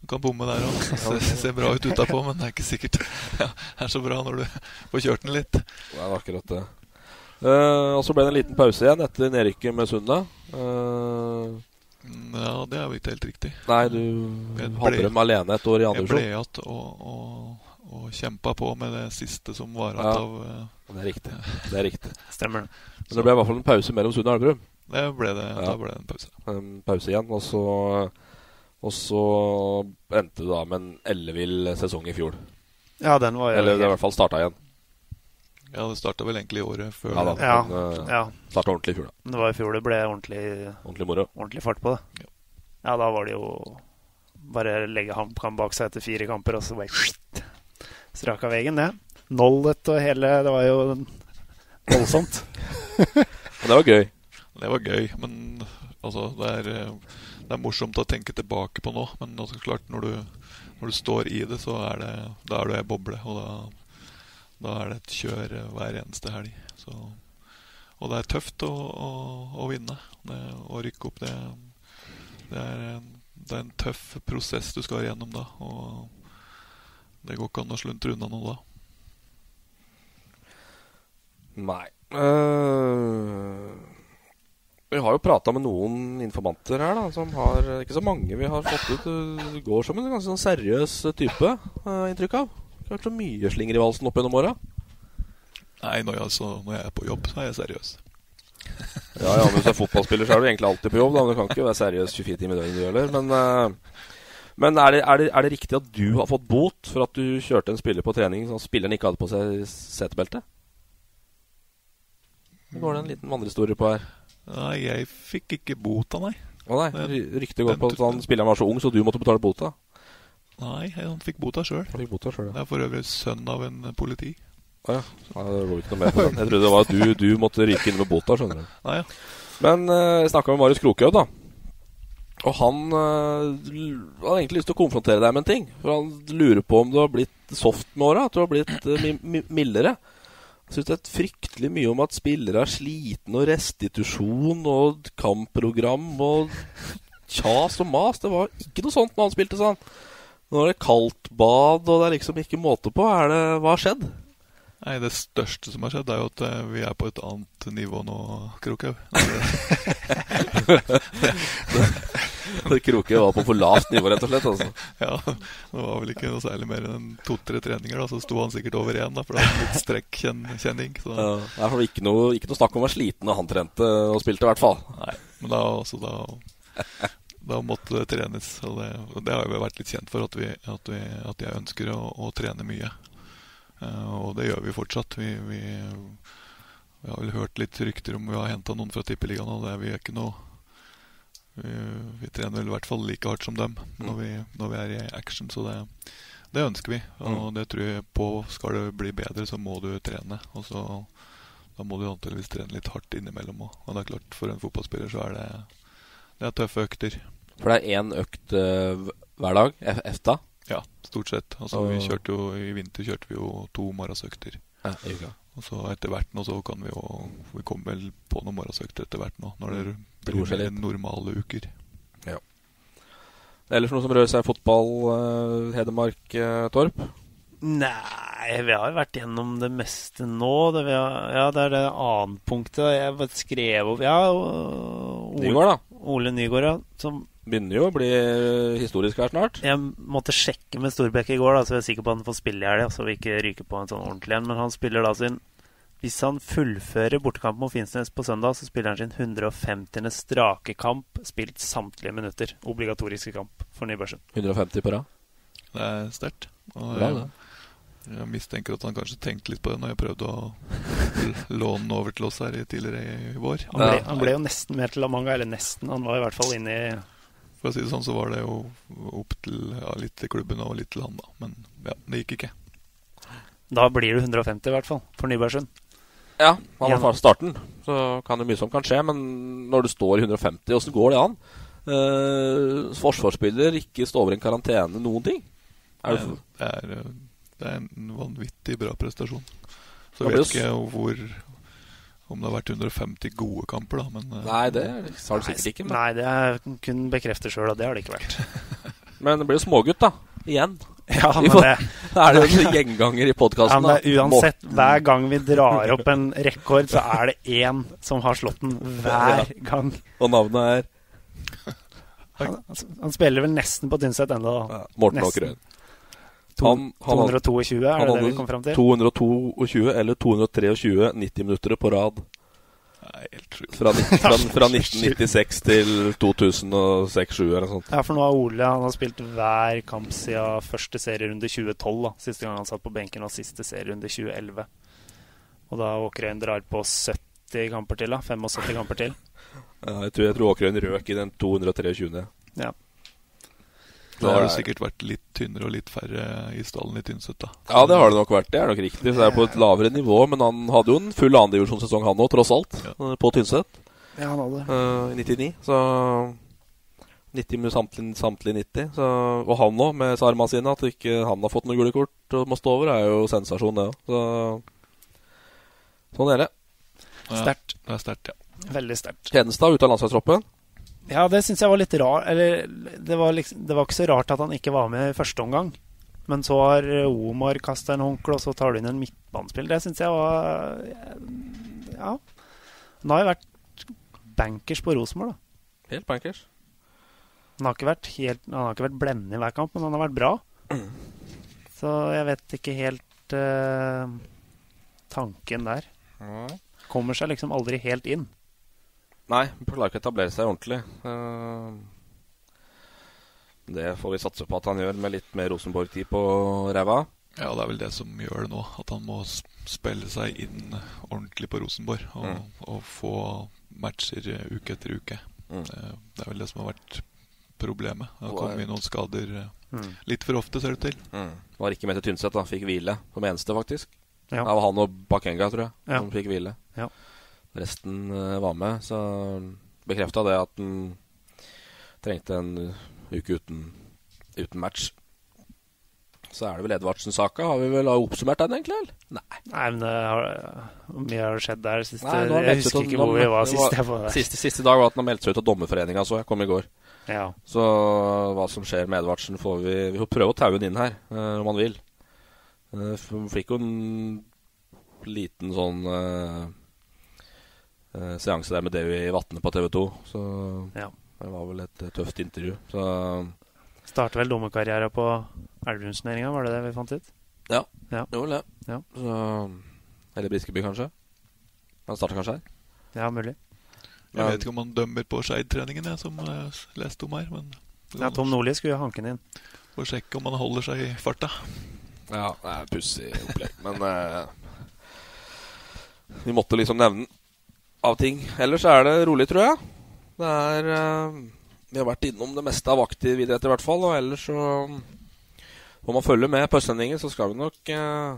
du kan bomme der òg. [laughs] Ser, se bra ut utapå, men det er ikke sikkert [laughs] ja, det er så bra når du får kjørt den litt. Det er akkurat det. Eh, og så ble det en liten pause igjen etter nedrykket med Sunda. Eh, Ja, det er jo ikke helt riktig. nei, du hadde dem alene et år i andre Jeg ble igjen og, og, og kjempa på med det siste som var Ja. av eh, Det er riktig. Det er riktig. [laughs] Stemmer det. Men det ble i hvert fall en pause mellom Sunda og Elverum. Det ble det. Ja. Da ble det en pause. En pause igjen. Og så, og så endte det da med en ellevill sesong i fjor. Ja, den var jo Eller det i hvert fall starta igjen. Ja, det starta vel egentlig året før. Ja da. Ja, Men, eh, ja. Starta ordentlig i fjor, da. Det var i fjor det ble ordentlig, Ordentlig moro. ordentlig fart på det. Ja. Ja, da var det jo bare legge HamKam bak seg etter fire kamper, og så bare strak av veien, det. Nollet og hele Det var jo voldsomt. [laughs] Og det var gøy. Det var gøy, men altså, det er, eh, det er morsomt å tenke tilbake på nå. Men altså, klart, når du, når du står i det, så er det Da er du ei boble. Og da, da er det et kjør eh, hver eneste helg. Så, og det er tøft å, å, å vinne. Det, å rykke opp, det, det, er, det er en tøff prosess du skal gjennom da. Og det går ikke an å sluntre unna noe da. Nei. Uh... vi har jo prata med noen informanter her, da, som har Ikke så mange vi har fått ut. Det går som en ganske sånn seriøs type, uh, inntrykk av. Det har vært så mye slinger i valsen opp gjennom åra. Nei, når jeg, altså, når jeg er på jobb, så er jeg seriøs. [laughs] Ja, ja, men hvis du er fotballspiller, så er du egentlig alltid på jobb. Da. Men du kan ikke være seriøs 24 timer i døgnet, du heller. Men, eh, men er, det, er, det, er det riktig at du har fått bot for at du kjørte en spiller på trening som spilleren ikke hadde på seg setebelte? Det går det en liten vandrehistorie på her. Nei, jeg fikk ikke bota, nei. Å nei, Ryktet går på at han, spilleren var så ung, så du måtte betale bota. Nei, han fikk bota sjøl. Ja. Det er for øvrig sønn av en politi. Å ja. Nei, Det lå ikke noe mer på den. Jeg trodde det var at du, du måtte ryke inn med bota, skjønner du. Nei, ja. Men uh, jeg snakka med Marius Krokhaug, da. Og han uh, hadde egentlig lyst til å konfrontere deg med en ting. For han lurer på om du har blitt soft med åra. At du har blitt uh, mi mi mildere. Jeg syns det er fryktelig mye om at spillere er slitne, og restitusjon og kampprogram og kjas og mas. Det var ikke noe sånt når han spilte sånn. Nå er det kaldt bad, og det er liksom ikke måte på. Er det, hva har skjedd? Nei, Det største som har skjedd, er jo at eh, vi er på et annet nivå nå, Krokhaug. [laughs] [laughs] Krokhaug var på for lavt nivå, rett og slett. Altså. [laughs] ja, det var vel ikke noe særlig mer enn to-tre treninger, da, så sto han sikkert over én, da, for det var litt strekkjenning. Så Ja, det er ikke noe, ikke noe snakk om å være sliten når han trente og spilte, i hvert fall. nei, men da, også da, da måtte det trenes. Og det, og det har jo vært litt kjent for, at, vi, at, vi, at jeg ønsker å, å trene mye. Uh, og det gjør vi fortsatt. Vi, vi, vi har vel hørt litt rykter om vi har henta noen fra Tippeligaen, og det er vi er ikke noe vi, vi trener vel i hvert fall like hardt som dem når vi, når vi er i action, så det, det ønsker vi. Og det tror jeg på. Skal det bli bedre, så må du trene. Og så da må du antakeligvis trene litt hardt innimellom òg. Og det er klart, for en fotballspiller så er det, det er tøffe økter. For det er én økt uh, hver dag? EFTA? Ja, stort sett. Altså, vi kjørte jo, I vinter kjørte vi jo to morgensøkter. Ja. Og så etter hvert nå så kan vi jo Vi kommer vel på noen morgensøkter etter hvert nå, når det Roer blir mer normale uker. Ellers noe som rører seg i fotball, uh, Hedmark, uh, Torp? Nei, vi har vært gjennom det meste nå. Det, vi har, ja, det er det annet punktet jeg skrev opp Ja, Ole, Nygaard, da. Ole Nygaard, ja. Som Begynner jo å bli historisk her snart. Jeg måtte sjekke med Storbekk i går, da, så jeg er sikker på at han får spille i helga. Så vi ikke ryker på en sånn ordentlig en. Men han spiller da sin Hvis han fullfører bortekampen mot Finnsnes på søndag, så spiller han sin 150. strake kamp, spilt samtlige minutter. Obligatoriske kamp for Nybergsen. 150 på rad. Det er sterkt. Jeg, jeg mistenker at han kanskje tenkte litt på det når jeg prøvde å [laughs] låne den over til oss her tidligere i vår. Han ble, han ble jo nesten mer til La Manga, eller nesten. Han var i hvert fall inne i For å si det sånn, så var det jo opp til ja, litt til klubben og litt til han, da. Men ja, det gikk ikke. Da blir du 150 i hvert fall, for Nybergsund. Ja, han var fra starten. Så kan det mye som kan skje. Men når du står i 150, åssen går det an? Eh, forsvarsspiller, ikke stå over en karantene, noen ting. Er Det, det, det, er, eh, det er en vanvittig bra prestasjon. Så jeg vet ikke hvor Om det har vært 150 gode kamper, da. Men eh, Nei, det har det sikkert ikke. Men, Nei, det er kun bekrefter sjøl at det har det ikke vært. [laughs] men det blir jo smågutt, da. Igjen. [laughs] Ja, men får- det- [laughs] Da er det jo en gjenganger i Ja, podkasten. men det er uansett, hver gang vi drar opp en rekord, så er det én som har slått den hver gang. Og navnet er Han, han spiller vel nesten på Tynset ennå. da. Morten Nesten. Han- han 222, er han det det vi kom fram til? 222 eller 223 90 minutter på rad. [laughs] Fra, fra, fra 1996 til 2006-2007 eller noe sånt. Ja, for nå har Ole han har spilt hver kamp siden første serierunde 2012. da. Siste gang han satt på benken, og siste serierunde 2011. Og da Åkerøyen drar på 70 kamper til, da. 75 kamper til. Ja, jeg tror, jeg tror Åkerøyen røk i den 223. Ja. Da har det sikkert vært litt tynnere og litt færre i stallen i Tynset, da. Ja, det har det nok vært. Det er nok riktig. Så det er på et lavere nivå. Men han hadde jo en full andredivisjonssesong, han òg, tross alt. ja. På Tynset. Ja, han hadde. Eh, I 99. Så 90 med samtlige, samtlig 90. Så, og han òg, med sarma sine. At ikke han har fått noe gule kort og må stå over, er jo sensasjon, det òg. Så sånn er det. Sterkt. Det er sterkt, ja. Veldig sterkt. Tjenestad ute av landslagstroppen. Ja, det syns jeg var litt rar Eller det var, liksom, det var ikke så rart at han ikke var med i første omgang. Men så har Omar kasta en håndkle, og så tar du inn en midtbanespill. Det syns jeg var Ja. Han har jo vært bankers på Rosenborg, da. Helt bankers. Han har ikke vært, helt, han har ikke vært blendende i hver kamp, men han har vært bra. [clears throat] Så jeg vet ikke helt uh, tanken der. Kommer seg liksom aldri helt inn. Nei, klarer ikke å etablere seg ordentlig. Eh, det får vi satse på at han gjør, med litt mer Rosenborg-tid på ræva. Ja, det er vel det som gjør det nå. At han må spille seg inn ordentlig på Rosenborg. Og, Mm. og få matcher uke etter uke. Mm. Eh, Det er vel det som har vært problemet. Det har kommet inn noen skader eh, Mm. litt for ofte, ser det ut til. Mm. Var ikke med til Tynset, da. Fikk hvile som eneste, faktisk. Ja. Det var han og Bakenga, tror jeg, Ja. som fikk hvile. Ja. Resten eh, var med, så bekrefta det at han trengte en uke uten, uten match. Så er det vel Edvardsen-saka. Har vi vel oppsummert den, egentlig? eller? Nei. Nei, men det har, mye har skjedd der siste Nei, Jeg husker ut ikke hvor vi var det sist jeg var der. Siste, siste dag var at han meldt seg ut av Dommerforeninga, så jeg kom i går. Ja. Så hva som skjer med Edvardsen, får vi Vi får prøve å taue han inn her, uh, om han vil. Uh, fikk jo en liten sånn eh, eh, seanse der med Davy Vatne på TV 2, så Ja. det var vel et, eh, tøft intervju. Så Starter vel dommerkarrieren på Elverumsturneringa, var det det vi fant ut? ja, Ja. det var vel det. Ja. Så, eller Briskeby, kanskje. Han starter kanskje her. Ja, mulig. Jeg vet ikke om han dømmer på Skeid-treningen, jeg, som jeg leste om her. Men Ja, Tom Nordli skulle jo hanke den inn. får sjekke om han holder seg i farta. Ja, det er pussig opplegg, men uh, Vi måtte liksom nevne den av ting. Ellers er det rolig, tror jeg. Det er uh, Vi har vært innom det meste av aktiv idrett, i hvert fall. Og ellers så Får man følge med på Østlendingen, så skal vi nok eh,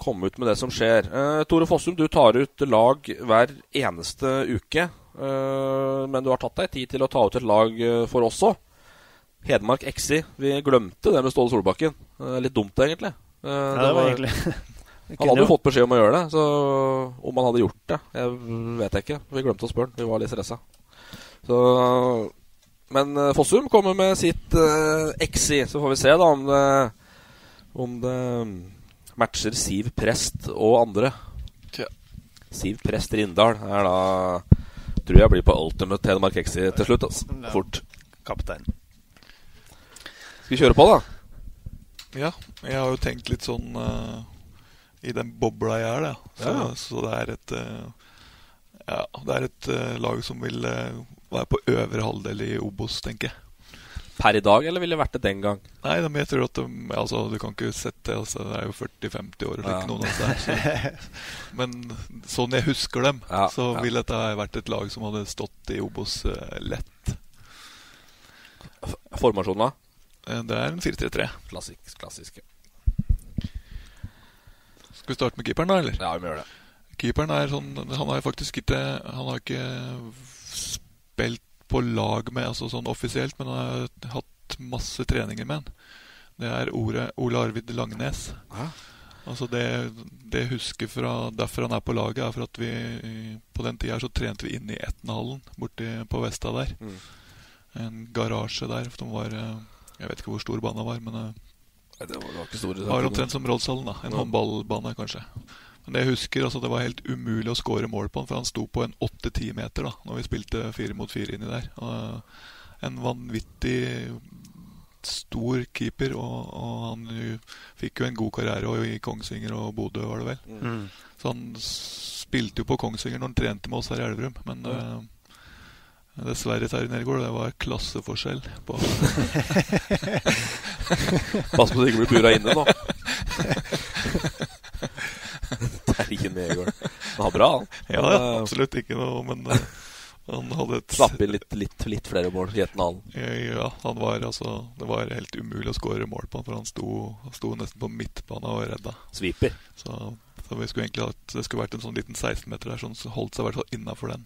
komme ut med det som skjer. Eh, Tore Fossum, du tar ut lag hver eneste uke. men du har tatt deg tid til å ta ut et lag for oss òg. Hedmark XI. Vi glemte det med Ståle Solbakken. Litt dumt, egentlig. Ja, det var egentlig [laughs] Han hadde jo fått beskjed om å gjøre det, så om han hadde gjort det Jeg vet jeg ikke. Vi glemte å spørre han. Vi var litt stressa. Så Men eh, Fossum kommer med sitt uh, XI, så får vi se da om det Om det matcher Siv Prest og andre. Siv Prest Rindal er da tror jeg blir på Ultimate Telemark Exi til slutt. Altså. Fort. Kaptein. Skal vi kjøre på, da? Ja. Jeg har jo tenkt litt sånn uh, i den bobla jeg er, da. Så, Ja. så det er et uh, Ja, det er et uh, lag som vil uh, være på øvre halvdel i Obos, tenker jeg. Per i dag, eller ville det vært det den gang? Nei, men jeg tror at de, altså, Du kan ikke sette altså, Det er jo 40-50 år eller Ja. ikke noen av her. Så. [laughs] Men sånn jeg husker dem, Ja, så ville dette vært et lag som hadde stått i Obos uh, lett. Formasjonen, da? Eh, Det er en 4-3-3. Klassisk, klassiske. Skal vi starte med keeperen, da? eller? Ja, vi må gjøre det. Keeperen er sånn Han har faktisk ikke Han har ikke spilt på lag med altså sånn offisielt, men han har hatt masse treninger med han. Det er ordet Ole Arvid Langnes. Hæ? Altså det, det jeg husker fra derfor han er på laget, er for at vi på den tida så trente vi inne i Etnehallen borti på Vesta der. Mm. En garasje der. Som var eh, Jeg vet ikke hvor stor banen var, men eh, Nei, Det var, det var ikke store var omtrent som Rådshallen. da En Ja. håndballbane, kanskje. Men jeg husker, altså det var helt umulig å score mål på han, for han sto på en 8-10 meter da Når vi spilte fire mot fire inni der. Og en vanvittig stor keeper, og, og han jo fikk jo en god karriere og i Kongsvinger og Bodø, var det vel. Mm. Så han spilte jo på Kongsvinger når han trente med oss her i Elverum, men eh, Dessverre, Terje Nergård, det var klasseforskjell på [laughs] Pass på så du [laughs] ikke blir bura inne nå. Terje Negård. Han var bra, han. Ja, ja, eh, absolutt ikke noe, men uh, han hadde et Slapp inn litt, litt, litt flere mål i Etnhallen. Ja, han var altså Det var helt umulig å skåre mål på han, for han sto, han sto nesten på midtbanen og redda. Sviper. Så, så vi skulle egentlig hatt Det skulle vært en sånn liten 16-meter der, som holdt seg i hvert fall innafor den.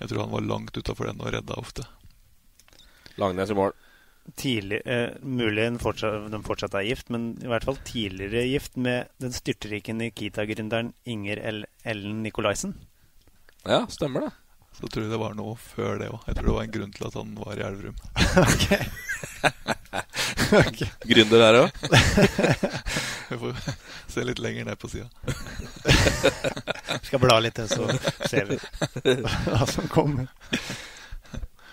Jeg tror han var langt utafor den og redda ofte. Langnes i mål. Tidlig, eh, mulig den fortsatt, den fortsatt er gift, men i hvert fall tidligere gift med den styrtrike Nikita-gründeren Inger L Ellen Nikolaisen. Ja, stemmer det. Så tror jeg det var noe før det òg. Jeg tror det var en grunn til at han var i Elverum. [laughs] [laughs] Gründer her òg. [laughs] Vi får se litt lenger ned på sida. Skal bla litt så ser vi hva som kommer.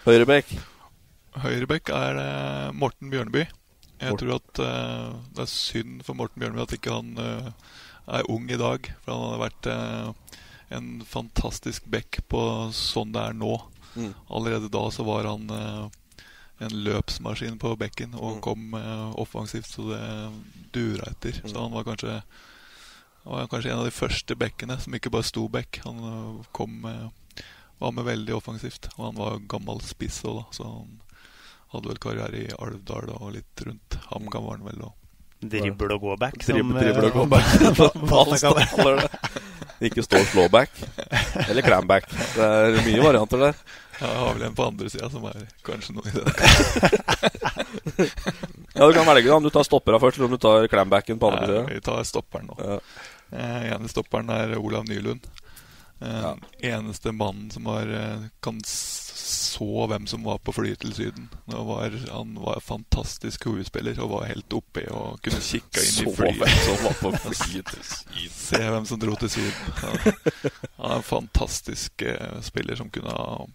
Høyrebekk. Høyrebekk er det Morten Bjørneby. Jeg Morten. tror at uh, det er synd for Morten Bjørneby at ikke han uh, er ung i dag. For han hadde vært uh, en fantastisk back på sånn det er nå. Mm. Allerede da så var han eh, en løpsmaskin på bekken og Mm. kom eh, offensivt så det dura etter. Så han var kanskje han var kanskje en av de første bekkene som ikke bare sto bekk. Han eh, kom med, var med veldig offensivt. Og han var gammel spiss òg, da. Så han hadde vel karriere i Alvdal og litt rundt. HamKam vel og back. som, og eh, gå back. [laughs] hva man kaller det. kaller det. Ikke stå slåback. Eller clamback. Det er mye varianter der. Ja, jeg har vel en på andre sida som er kanskje noe i det. [laughs] Ja, Du kan velge om du tar stoppera først, eller om du tar clambacken på andre sida. vi tar stopperen nå. Ja. Eh, ene stopperen er Olav Nylund. Eh, Ja. Eneste mannen som har, eh, kan så hvem som var på flyet til Syden. Var, han var en fantastisk hovedspiller og var helt oppe i og kunne kikka inn i flyet. hvem som var på flyet til [laughs] Syden. Se hvem som dro til Syden. Han, han er en fantastisk eh, spiller som kunne ha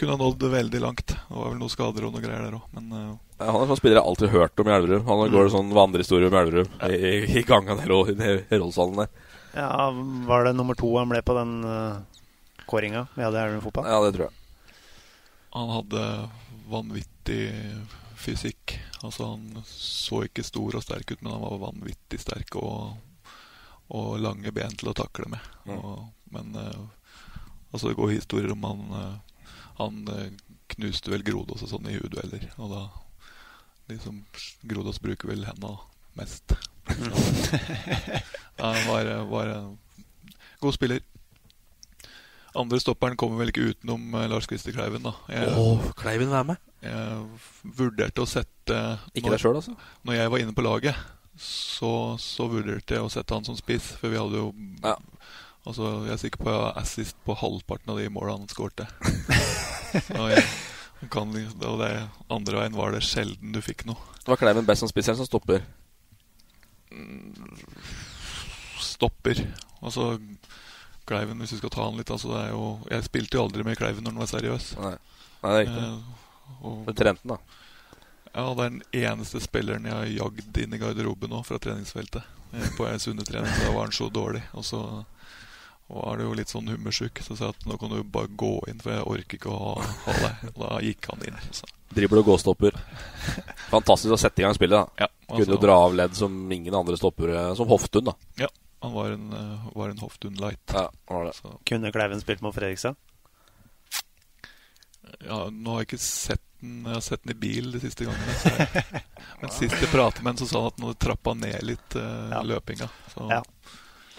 kunne ha nådd veldig langt. Det var vel noen skader og noe greier der òg, men Ja, han er sånn spiller jeg alltid har hørt om i Elverum. Han går mm. sånn vandrehistorie om Elverum i, i, i gangen her og i Heroldsallen der. Ja, Var det nummer to han ble på den uh, kåringa vi hadde i Elverum fotball? Ja, det tror jeg. Han hadde vanvittig fysikk. Altså Han så ikke stor og sterk ut, men han var vanvittig sterk og, og lange ben til å takle med. Mm. Og, men uh, altså det går historier om han uh, Han eh, knuste vel Grodås og sånn i hodedueller. Og da liksom Grodås bruker vel henda mest. Han var, var en god spiller. Andre stopperen kommer vel ikke utenom eh, Lars Christer Kleiven. da jeg, oh, Kleiven være med? jeg vurderte å sette Ikke deg sjøl, altså? Når jeg var inne på laget, så, så vurderte jeg å sette han som spiss. For vi hadde jo Ja. Altså, Jeg er sikker på jeg har assist på halvparten av de måla han skårte. [laughs] jeg kan, og det andre veien var det sjelden du fikk noe. Det Var Kleiven best som spiss eller som stopper? Stopper. Altså Kleiven, hvis vi skal ta han litt altså det er jo, Jeg spilte jo aldri med Kleiven når han var seriøs. Nei, Nei det er ikke Eh, Du trente den, da? Ja, det er den eneste spilleren jeg har jagd inn i garderoben nå, fra treningsfeltet. Eh, På en sundetrening, så da var han så dårlig. Og så var det jo litt sånn hummersjuk, så sa jeg at nå kan du bare gå inn, for jeg orker ikke å ha, ha deg. Og da gikk han inn. Så. Dribler og gåstopper. [laughs] Fantastisk å sette i gang spillet. da Ja, Kunne altså- jo dra av ledd som ingen andre stoppere. Som Hoftun, da. Ja, han var en, eh, var en Hoftun light. Ja, var det. Så, Kunne Kleiven spilt mot Fredrikstad? ja, nå har jeg ikke sett den Jeg har sett den i bil de siste gangene. Jeg, [laughs] men sist jeg pratet med han, så sa han at han hadde trappa ned litt uh, Ja. løpinga. Så Ja.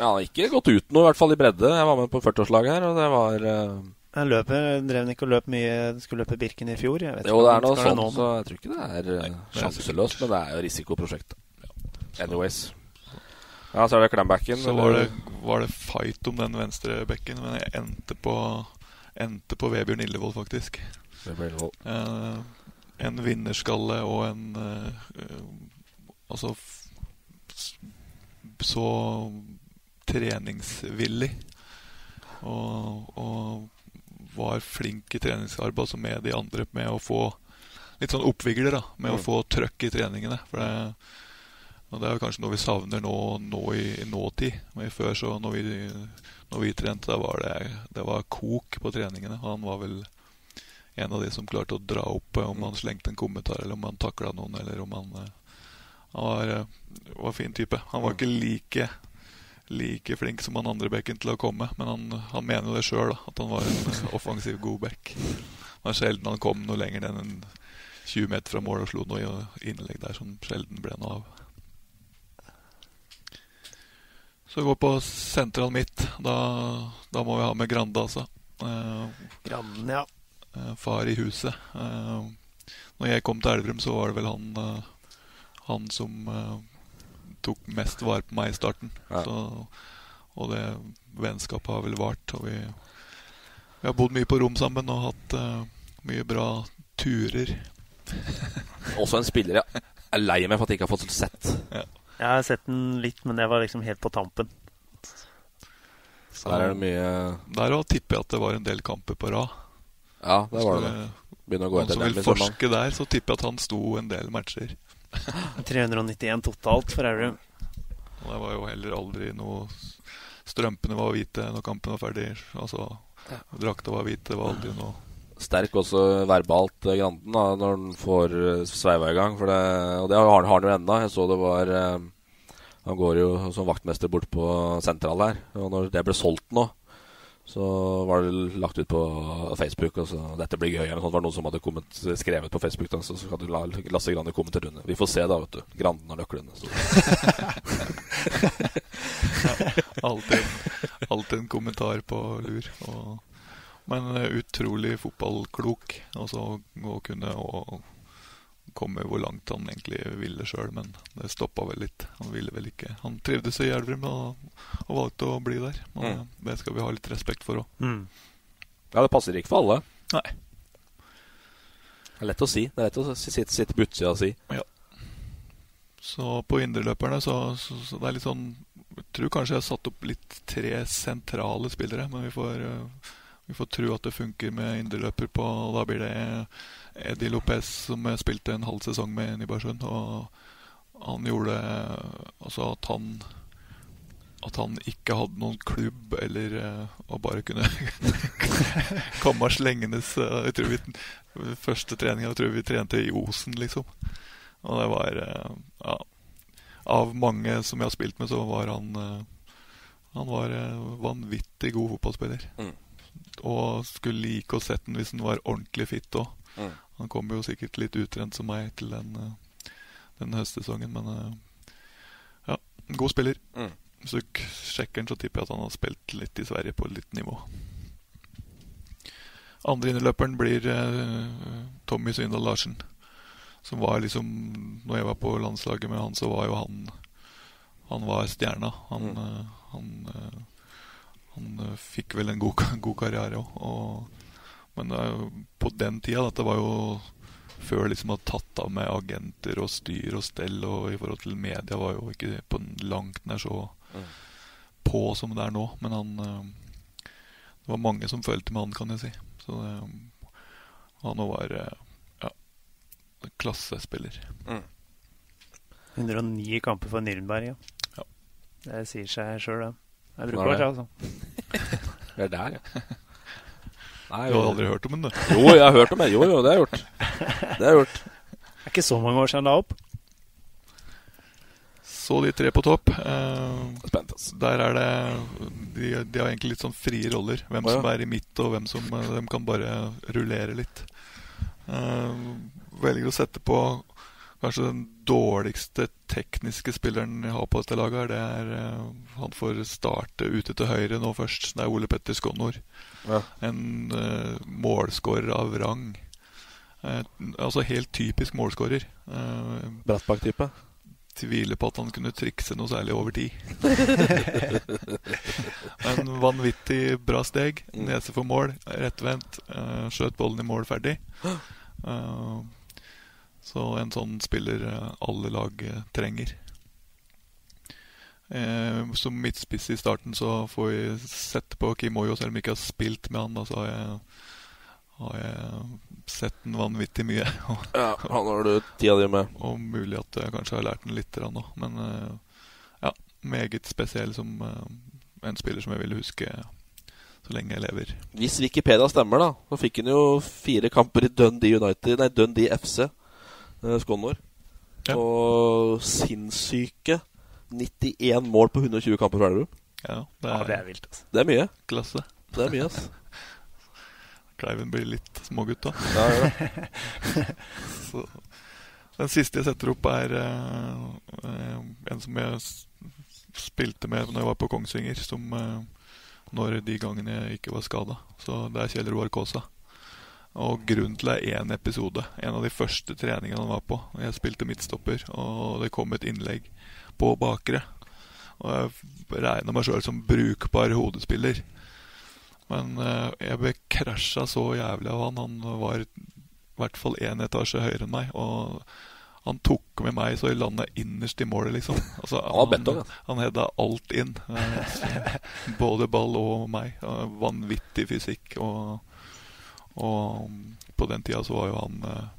Ja, han har ikke gått ut noe, i hvert fall i bredde. Jeg var med på 40-årslaget her, og det var uh... Han løper, drev ikke og løp mye Skulle løpe Birken i fjor? Jeg vet Jo, det er noe sånt, så jeg tror ikke det er eh, sjanseløst. Men det er jo risikoprosjekt. Anyways. Ja, så er det Klambacken. Så var det, var det fight om den venstre bekken, men jeg endte på, endte på Vebjørn Illevold, faktisk. Vebjørn Eh, en vinnerskalle og en eh, eh, Altså f så treningsvillig. Og, og var flink i treningsarbeid, altså med de andre, med å få litt sånn oppvigler, da. Med Mm. å få trøkk i treningene. For det, og det er jo kanskje noe vi savner nå, nå i, i nåtid. Men før, så når vi, når vi trente, da var det, det var kok på treningene. Han var vel en av de som klarte å dra opp eh, om han slengte en kommentar, eller om han takla noen, eller om han eh, Han var, eh, var en fin type. Han var ikke like like flink som han andre bekken til å komme, men han, han mener jo det sjøl, at han var en [laughs] offensiv, god bekk. Det var sjelden han kom noe lenger enn en 20 meter fra mål og slo noe innlegg der som sjelden ble noe av. Så vi går på sentral midt. Da, da må vi ha med Grande, altså. Eh, Granden, ja. eh, far i huset. Eh, når jeg kom til Elverum, så var det vel han, eh, han som eh, tok mest vare på meg i starten. Ja. Så, og det vennskapet har vel vart. Og vi, vi har bodd mye på rom sammen og hatt uh, mye bra turer. [laughs] Også en spiller jeg er lei meg for at jeg ikke har fått sett. Jeg har sett den litt, men det var liksom helt på tampen. Så Der er det mye der òg tipper jeg at det var en del kamper på rad. Ja, det var det. Begynner å gå Han etter som vil Liksom, forske der, så tipper jeg at han sto en del matcher. 391 totalt for Aurum. Og det var jo heller aldri noe Strømpene var hvite når kampen var ferdig. Altså, Drakta var hvite. Det var aldri noe Sterk også verbalt, eh, Granden, da, når han får eh, sveiva i gang. For det, og det har har han jo ennå. Jeg så det var eh, Han går jo som vaktmester bort på sentral her. Og når det ble solgt nå, så var det lagt ut på Facebook. Og så 'Dette blir gøy'. Eller noe var det noen som hadde kommet, skrevet på Facebook. Da, så du la Lasse Grande kommentere under. Vi får se, da, vet du. Granden har nøklene. [laughs] Alltid, alltid en kommentar på lur. Og, men utrolig fotballklok. Altså å kunne å komme hvor langt han egentlig ville sjøl, men det stoppa vel litt. Han ville vel ikke Han trivdes i Elverum og, og valgte å bli der. Og Mm. Det skal vi ha litt respekt for òg. Mm. Ja, det passer ikke for alle. Nei. Det er lett å si. Det er lett å si- sitte, sitte på utsida og si. Så på indreløperne så, så, så det er litt sånn Jeg tror kanskje jeg har satt opp litt tre sentrale spillere, men vi får, øh, vi får tro at det funker med indreløper på Og da blir det Eddie Lopez, som jeg spilte en halv sesong med i Nybergsund. Og han gjorde Altså at han at han ikke hadde noen klubb, eller og bare kunne [laughs] komme slengende. Uh, jeg tror vi, første treninga tror vi trente i Osen, liksom. Og det var uh, ja, Av mange som jeg har spilt med, så var han Han var vanvittig god fotballspiller. Mm. Og skulle like å sett den hvis han var ordentlig fit òg. Mm. Han kommer jo sikkert litt utrent som meg til den, uh, den høstsesongen, men uh, ja, god spiller. Mm. Hvis du sjekker den, så tipper jeg at han har spilt litt i Sverige på litt nivå. Andre inneløperen blir eh, Tommy Svindal Larsen. Som var liksom Når jeg var på landslaget med han, så var jo han Han var stjerna. Han, Mm. han, han, eh, han eh, fikk vel en god, god karriere òg. Men eh, på den tida Dette var jo før liksom hadde tatt av med agenter og styr og stell. Og i forhold til media var jo ikke på langt nær så Mm. på som det er nå. Men han, eh, det var mange som følte med han, kan jeg si. Så det, han var ja, klassespiller. Mm. 109 kamper for Nürnberg, ja. ja. Det sier seg sjøl, det. Det er brukbart, altså. [laughs] det er der, ja. [laughs] Nei, du har aldri hørt om den, du? Jo, jeg har hørt om den. Jo, jo, det har jeg gjort. Det har jeg gjort. Det er ikke så mange år siden la opp. Så de tre på topp. Eh, Spent, altså. Der er det de, de, har egentlig litt sånn frie roller. Hvem oh, ja. som er i midt, og hvem som De kan bare rullere litt. Eh, velger å sette på kanskje den dårligste tekniske spilleren jeg har på dette laget. Det er uh, Han får starte ute til høyre nå først. Det er Ole Petter Skonnor. Ja. En uh, målskårer av rang. Uh, altså helt typisk målskårer. Uh, Brattbakk-type? Tviler på at han kunne trikse noe særlig over tid. [laughs] en vanvittig bra steg. Mm. Nese for mål, rettvendt. Uh, skjøt ballen i mål ferdig. Uh, [gasps] så en sånn spiller eh, alle lag eh, trenger. Eh, som midtspiss i starten så får vi sette på Kimoyo, selv om jeg ikke har spilt med han. Da, så har jeg, har jeg sett den vanvittig mye. [laughs] ja, Han har du tida di med. Og mulig at jeg kanskje har lært den litt òg, Men eh, ja, meget spesiell som eh, en spiller som jeg vil huske så lenge jeg lever. Hvis Wikipedia stemmer, da, så fikk han jo fire kamper i Dundee United, nei, Dundee FC. Eh, Skånor. Ja. Og sinnssyke 91 mål på 120 kamper for Elverum. Ja, det er, ja, det er vilt. Altså. Det er mye. Klasse. Det er mye, ass. [laughs] Kleiven blir litt smågutt, da. Ja, ja. [laughs] Så, den siste jeg setter opp, er uh, en som jeg spilte med når jeg var på Kongsvinger. Som uh, når de gangene jeg ikke var skada. Så det er Kjell Roar Kaasa. Og grunnen til det er én episode. En av de første treningene han var på. Jeg spilte midtstopper, og det kom et innlegg på bakre. Og jeg regna meg sjøl som brukbar hodespiller. Men uh, jeg ble krasja så jævlig av han. Han var i hvert fall én etasje høyere enn meg. Og han tok med meg så jeg landa innerst i målet, liksom. [laughs] Altså, han, han hedda alt inn. Uh, [laughs] både ball og meg. Vanvittig fysikk. og og på den tida så var jo han eh,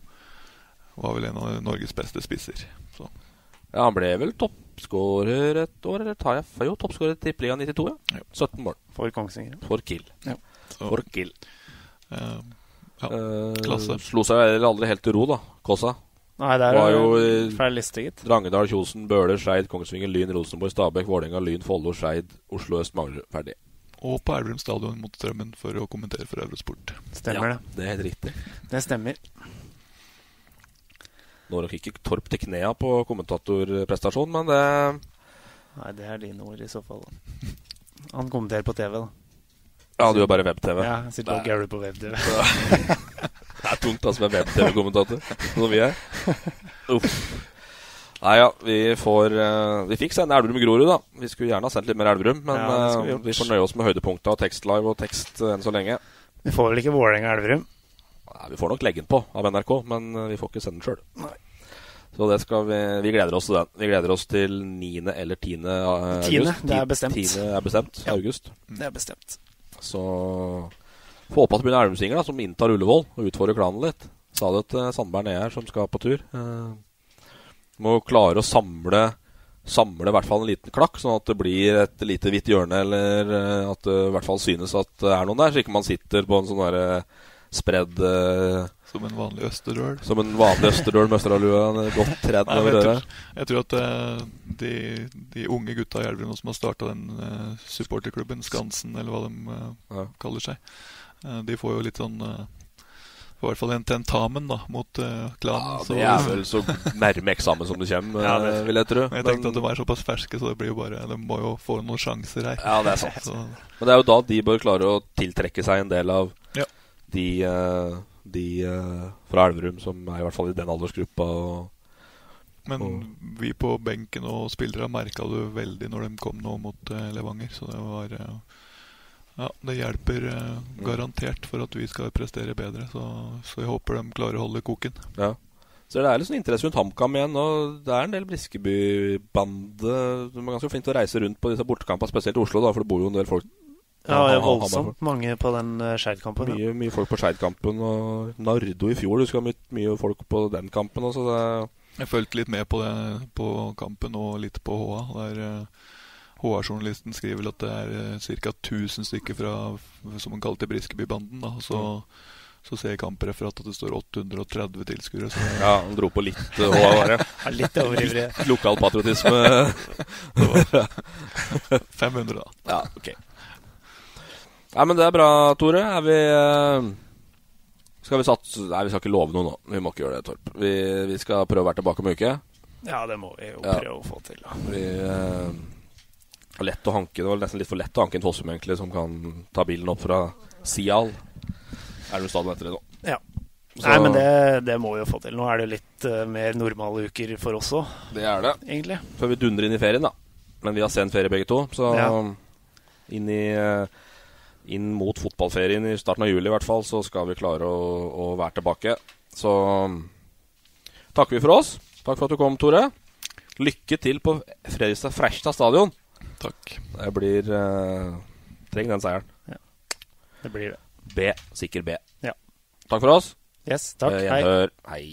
Var vel en av Norges beste spisser. Så. Ja, han ble vel toppskårer et år, eller tar jeg feil? Jo, toppskårer i Tippeligaen 92, ja. ja. 17 mål. For Kongsvinger. For Kill. Ja. For Kill. Uh, ja, klasse. Uh, slo seg aldri helt til ro, da. Kåsa. Nei, det er var jo feil liste, gitt. Drangedal, Kjosen, Bøler, Skeid, Kongsvinger, Lyn, Rosenborg, Stabæk, Vålerenga, Lyn, Follo, Skeid, Oslo øst, Manglerud. Ferdig og på Elverum stadion mot Strømmen for å kommentere for Eurosport. Stemmer ja, det. Det er helt riktig. Det stemmer. Når nok ikke Torp til knea på kommentatorprestasjonen, men det Nei, det er dine ord i så fall. Han kommenterer på TV, da. Ja, du har bare web-TV? Ja, jeg sitter og Gary på web-TV. [laughs] det er tungt, altså, med web-TV-kommentator, som vi er. Uff. Nei ja, vi får uh, Vi fikk sende Elverum Grorud, da. Vi skulle gjerne ha sendt litt mer Elverum, men ja, vi, uh, vi, får nøye oss med høydepunkta og tekstlive og tekst uh, enn så lenge. Vi får vel ikke Vålerenga Elverum? Nei, Vi får nok legge den på av NRK, men vi får ikke sende den sjøl. Så det skal vi Vi gleder oss til den. Vi gleder oss til 9. eller 10. august. 10. Det er bestemt. 10. er bestemt. Ja. August. Det er bestemt. Så får håpe at det blir en Elverumsinger som inntar Ullevål og utfordrer klanen litt. Sa det til Sandberg nede her, som skal på tur. Må klare å samle Samle i hvert fall en liten klakk, sånn at det blir et lite hvitt hjørne, eller eh, at det i hvert fall synes at det er noen der, så ikke man sitter på en sånn derre eh, spredd uh, Som en vanlig østerdøl? Som en vanlig østerdøl med østerdalua godt tredd over øret. Jeg tror at de, de, unge gutta i Elverum som har starta den supporterklubben, Skansen, eller hva de ja. kaller seg, de får jo litt sånn i hvert fall en tentamen da, mot uh, klanen. Ja, det er vel så nærme eksamen som det kommer, ja, det, vil jeg tro. Jeg tenkte at de er såpass ferske, så det blir jo bare de må jo få noen sjanser her. Ja, det er sant. Så. Men det er jo da de bør klare å tiltrekke seg en del av ja. de, uh, de uh, fra Elverum som er i hvert fall i den aldersgruppa. Og, Men og... vi på benken og spillere merka det veldig når de kom nå mot Levanger. Så det var ja, det hjelper uh, garantert for at vi skal prestere bedre. Så, så, jeg håper de klarer å holde koken. Ja. Så det er litt sånn interesse rundt HamKam igjen. Og det er en del Briskeby-bande De er ganske flink til å reise rundt på disse bortekampene, spesielt i Oslo, da, for det bor jo en del folk Ja, er voldsomt mange på den uh, Skeid-kampen. Mye, ja. mye folk på Skeid-kampen. Og Nardo i fjor. Du skal ha mye, mye folk på den kampen. Også, det... Jeg fulgte litt med på, det, på kampen og litt på HA. Der uh, HR-journalisten skriver vel at det er uh, ca. 1000 stykker fra som man kalte Briskebybanden. Så, mm. så ser jeg kampreferatet at det står 830 tilskuere. Ja, han dro på litt HA, [laughs] Ja, litt overivrig. Lokalpatriotisme. 500, [laughs] da. Ja, ok Nei, men det er bra, Tore. Er vi uh, Skal vi satse Nei, vi skal ikke love noe nå. Vi må ikke gjøre det, Torp. Vi, vi skal prøve å være tilbake om en uke. Ja, det må vi jo prøve ja. å få til. Da. Vi, uh, lett å hanke Det var nesten litt for lett å hanke en Fossum, egentlig, som kan ta bilen opp fra Sial. Er det noe stadion etter det nå? Ja. Så. Nei, men det, det, må vi jo få til. Nå er det litt uh, mer normale uker for oss òg. Det er det. Egentlig. Før vi dundrer inn i ferien, da. Men vi har sen ferie begge to, så ja. inn i uh, inn mot fotballferien i starten av juli i hvert fall, så skal vi klare å, å være tilbake. Så takker vi for oss. Takk for at du kom, Tore. Lykke til på Fredrikstad Frestad stadion. Takk. Jeg blir uh, Trenger den seieren. Ja. Det blir det. B. Sikker B. Ja. Takk for oss. Yes, takk. Uh, Hei. Hei.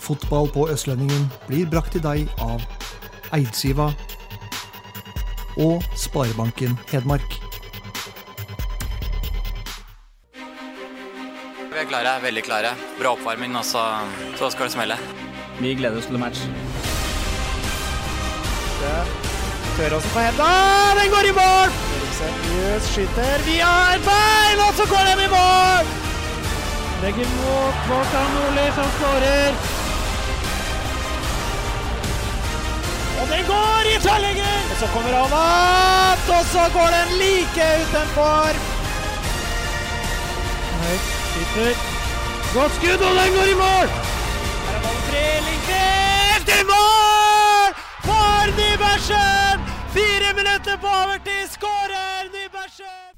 Fotball på Østlendingen blir brakt til deg av Eidsiva og Sparebanken Hedmark. Vi er klare, veldig klare. Bra oppvarming, og så, så skal det smelle. Vi gleder oss til match. Tørråsen på henda, den går i mål! Seriøs skyter via et bein, og så går den i mål! Legger mot Morten Nordli, som skårer. Og den går i tverrlegger! Så kommer han opp, og så går den like utenfor. Høyt Skyter. Godt skudd, og den går i mål! Her er ballen fri. Lindqvist i mål! For Nybergsen! Fire minutter på overtid! Skårer Nybergsjø!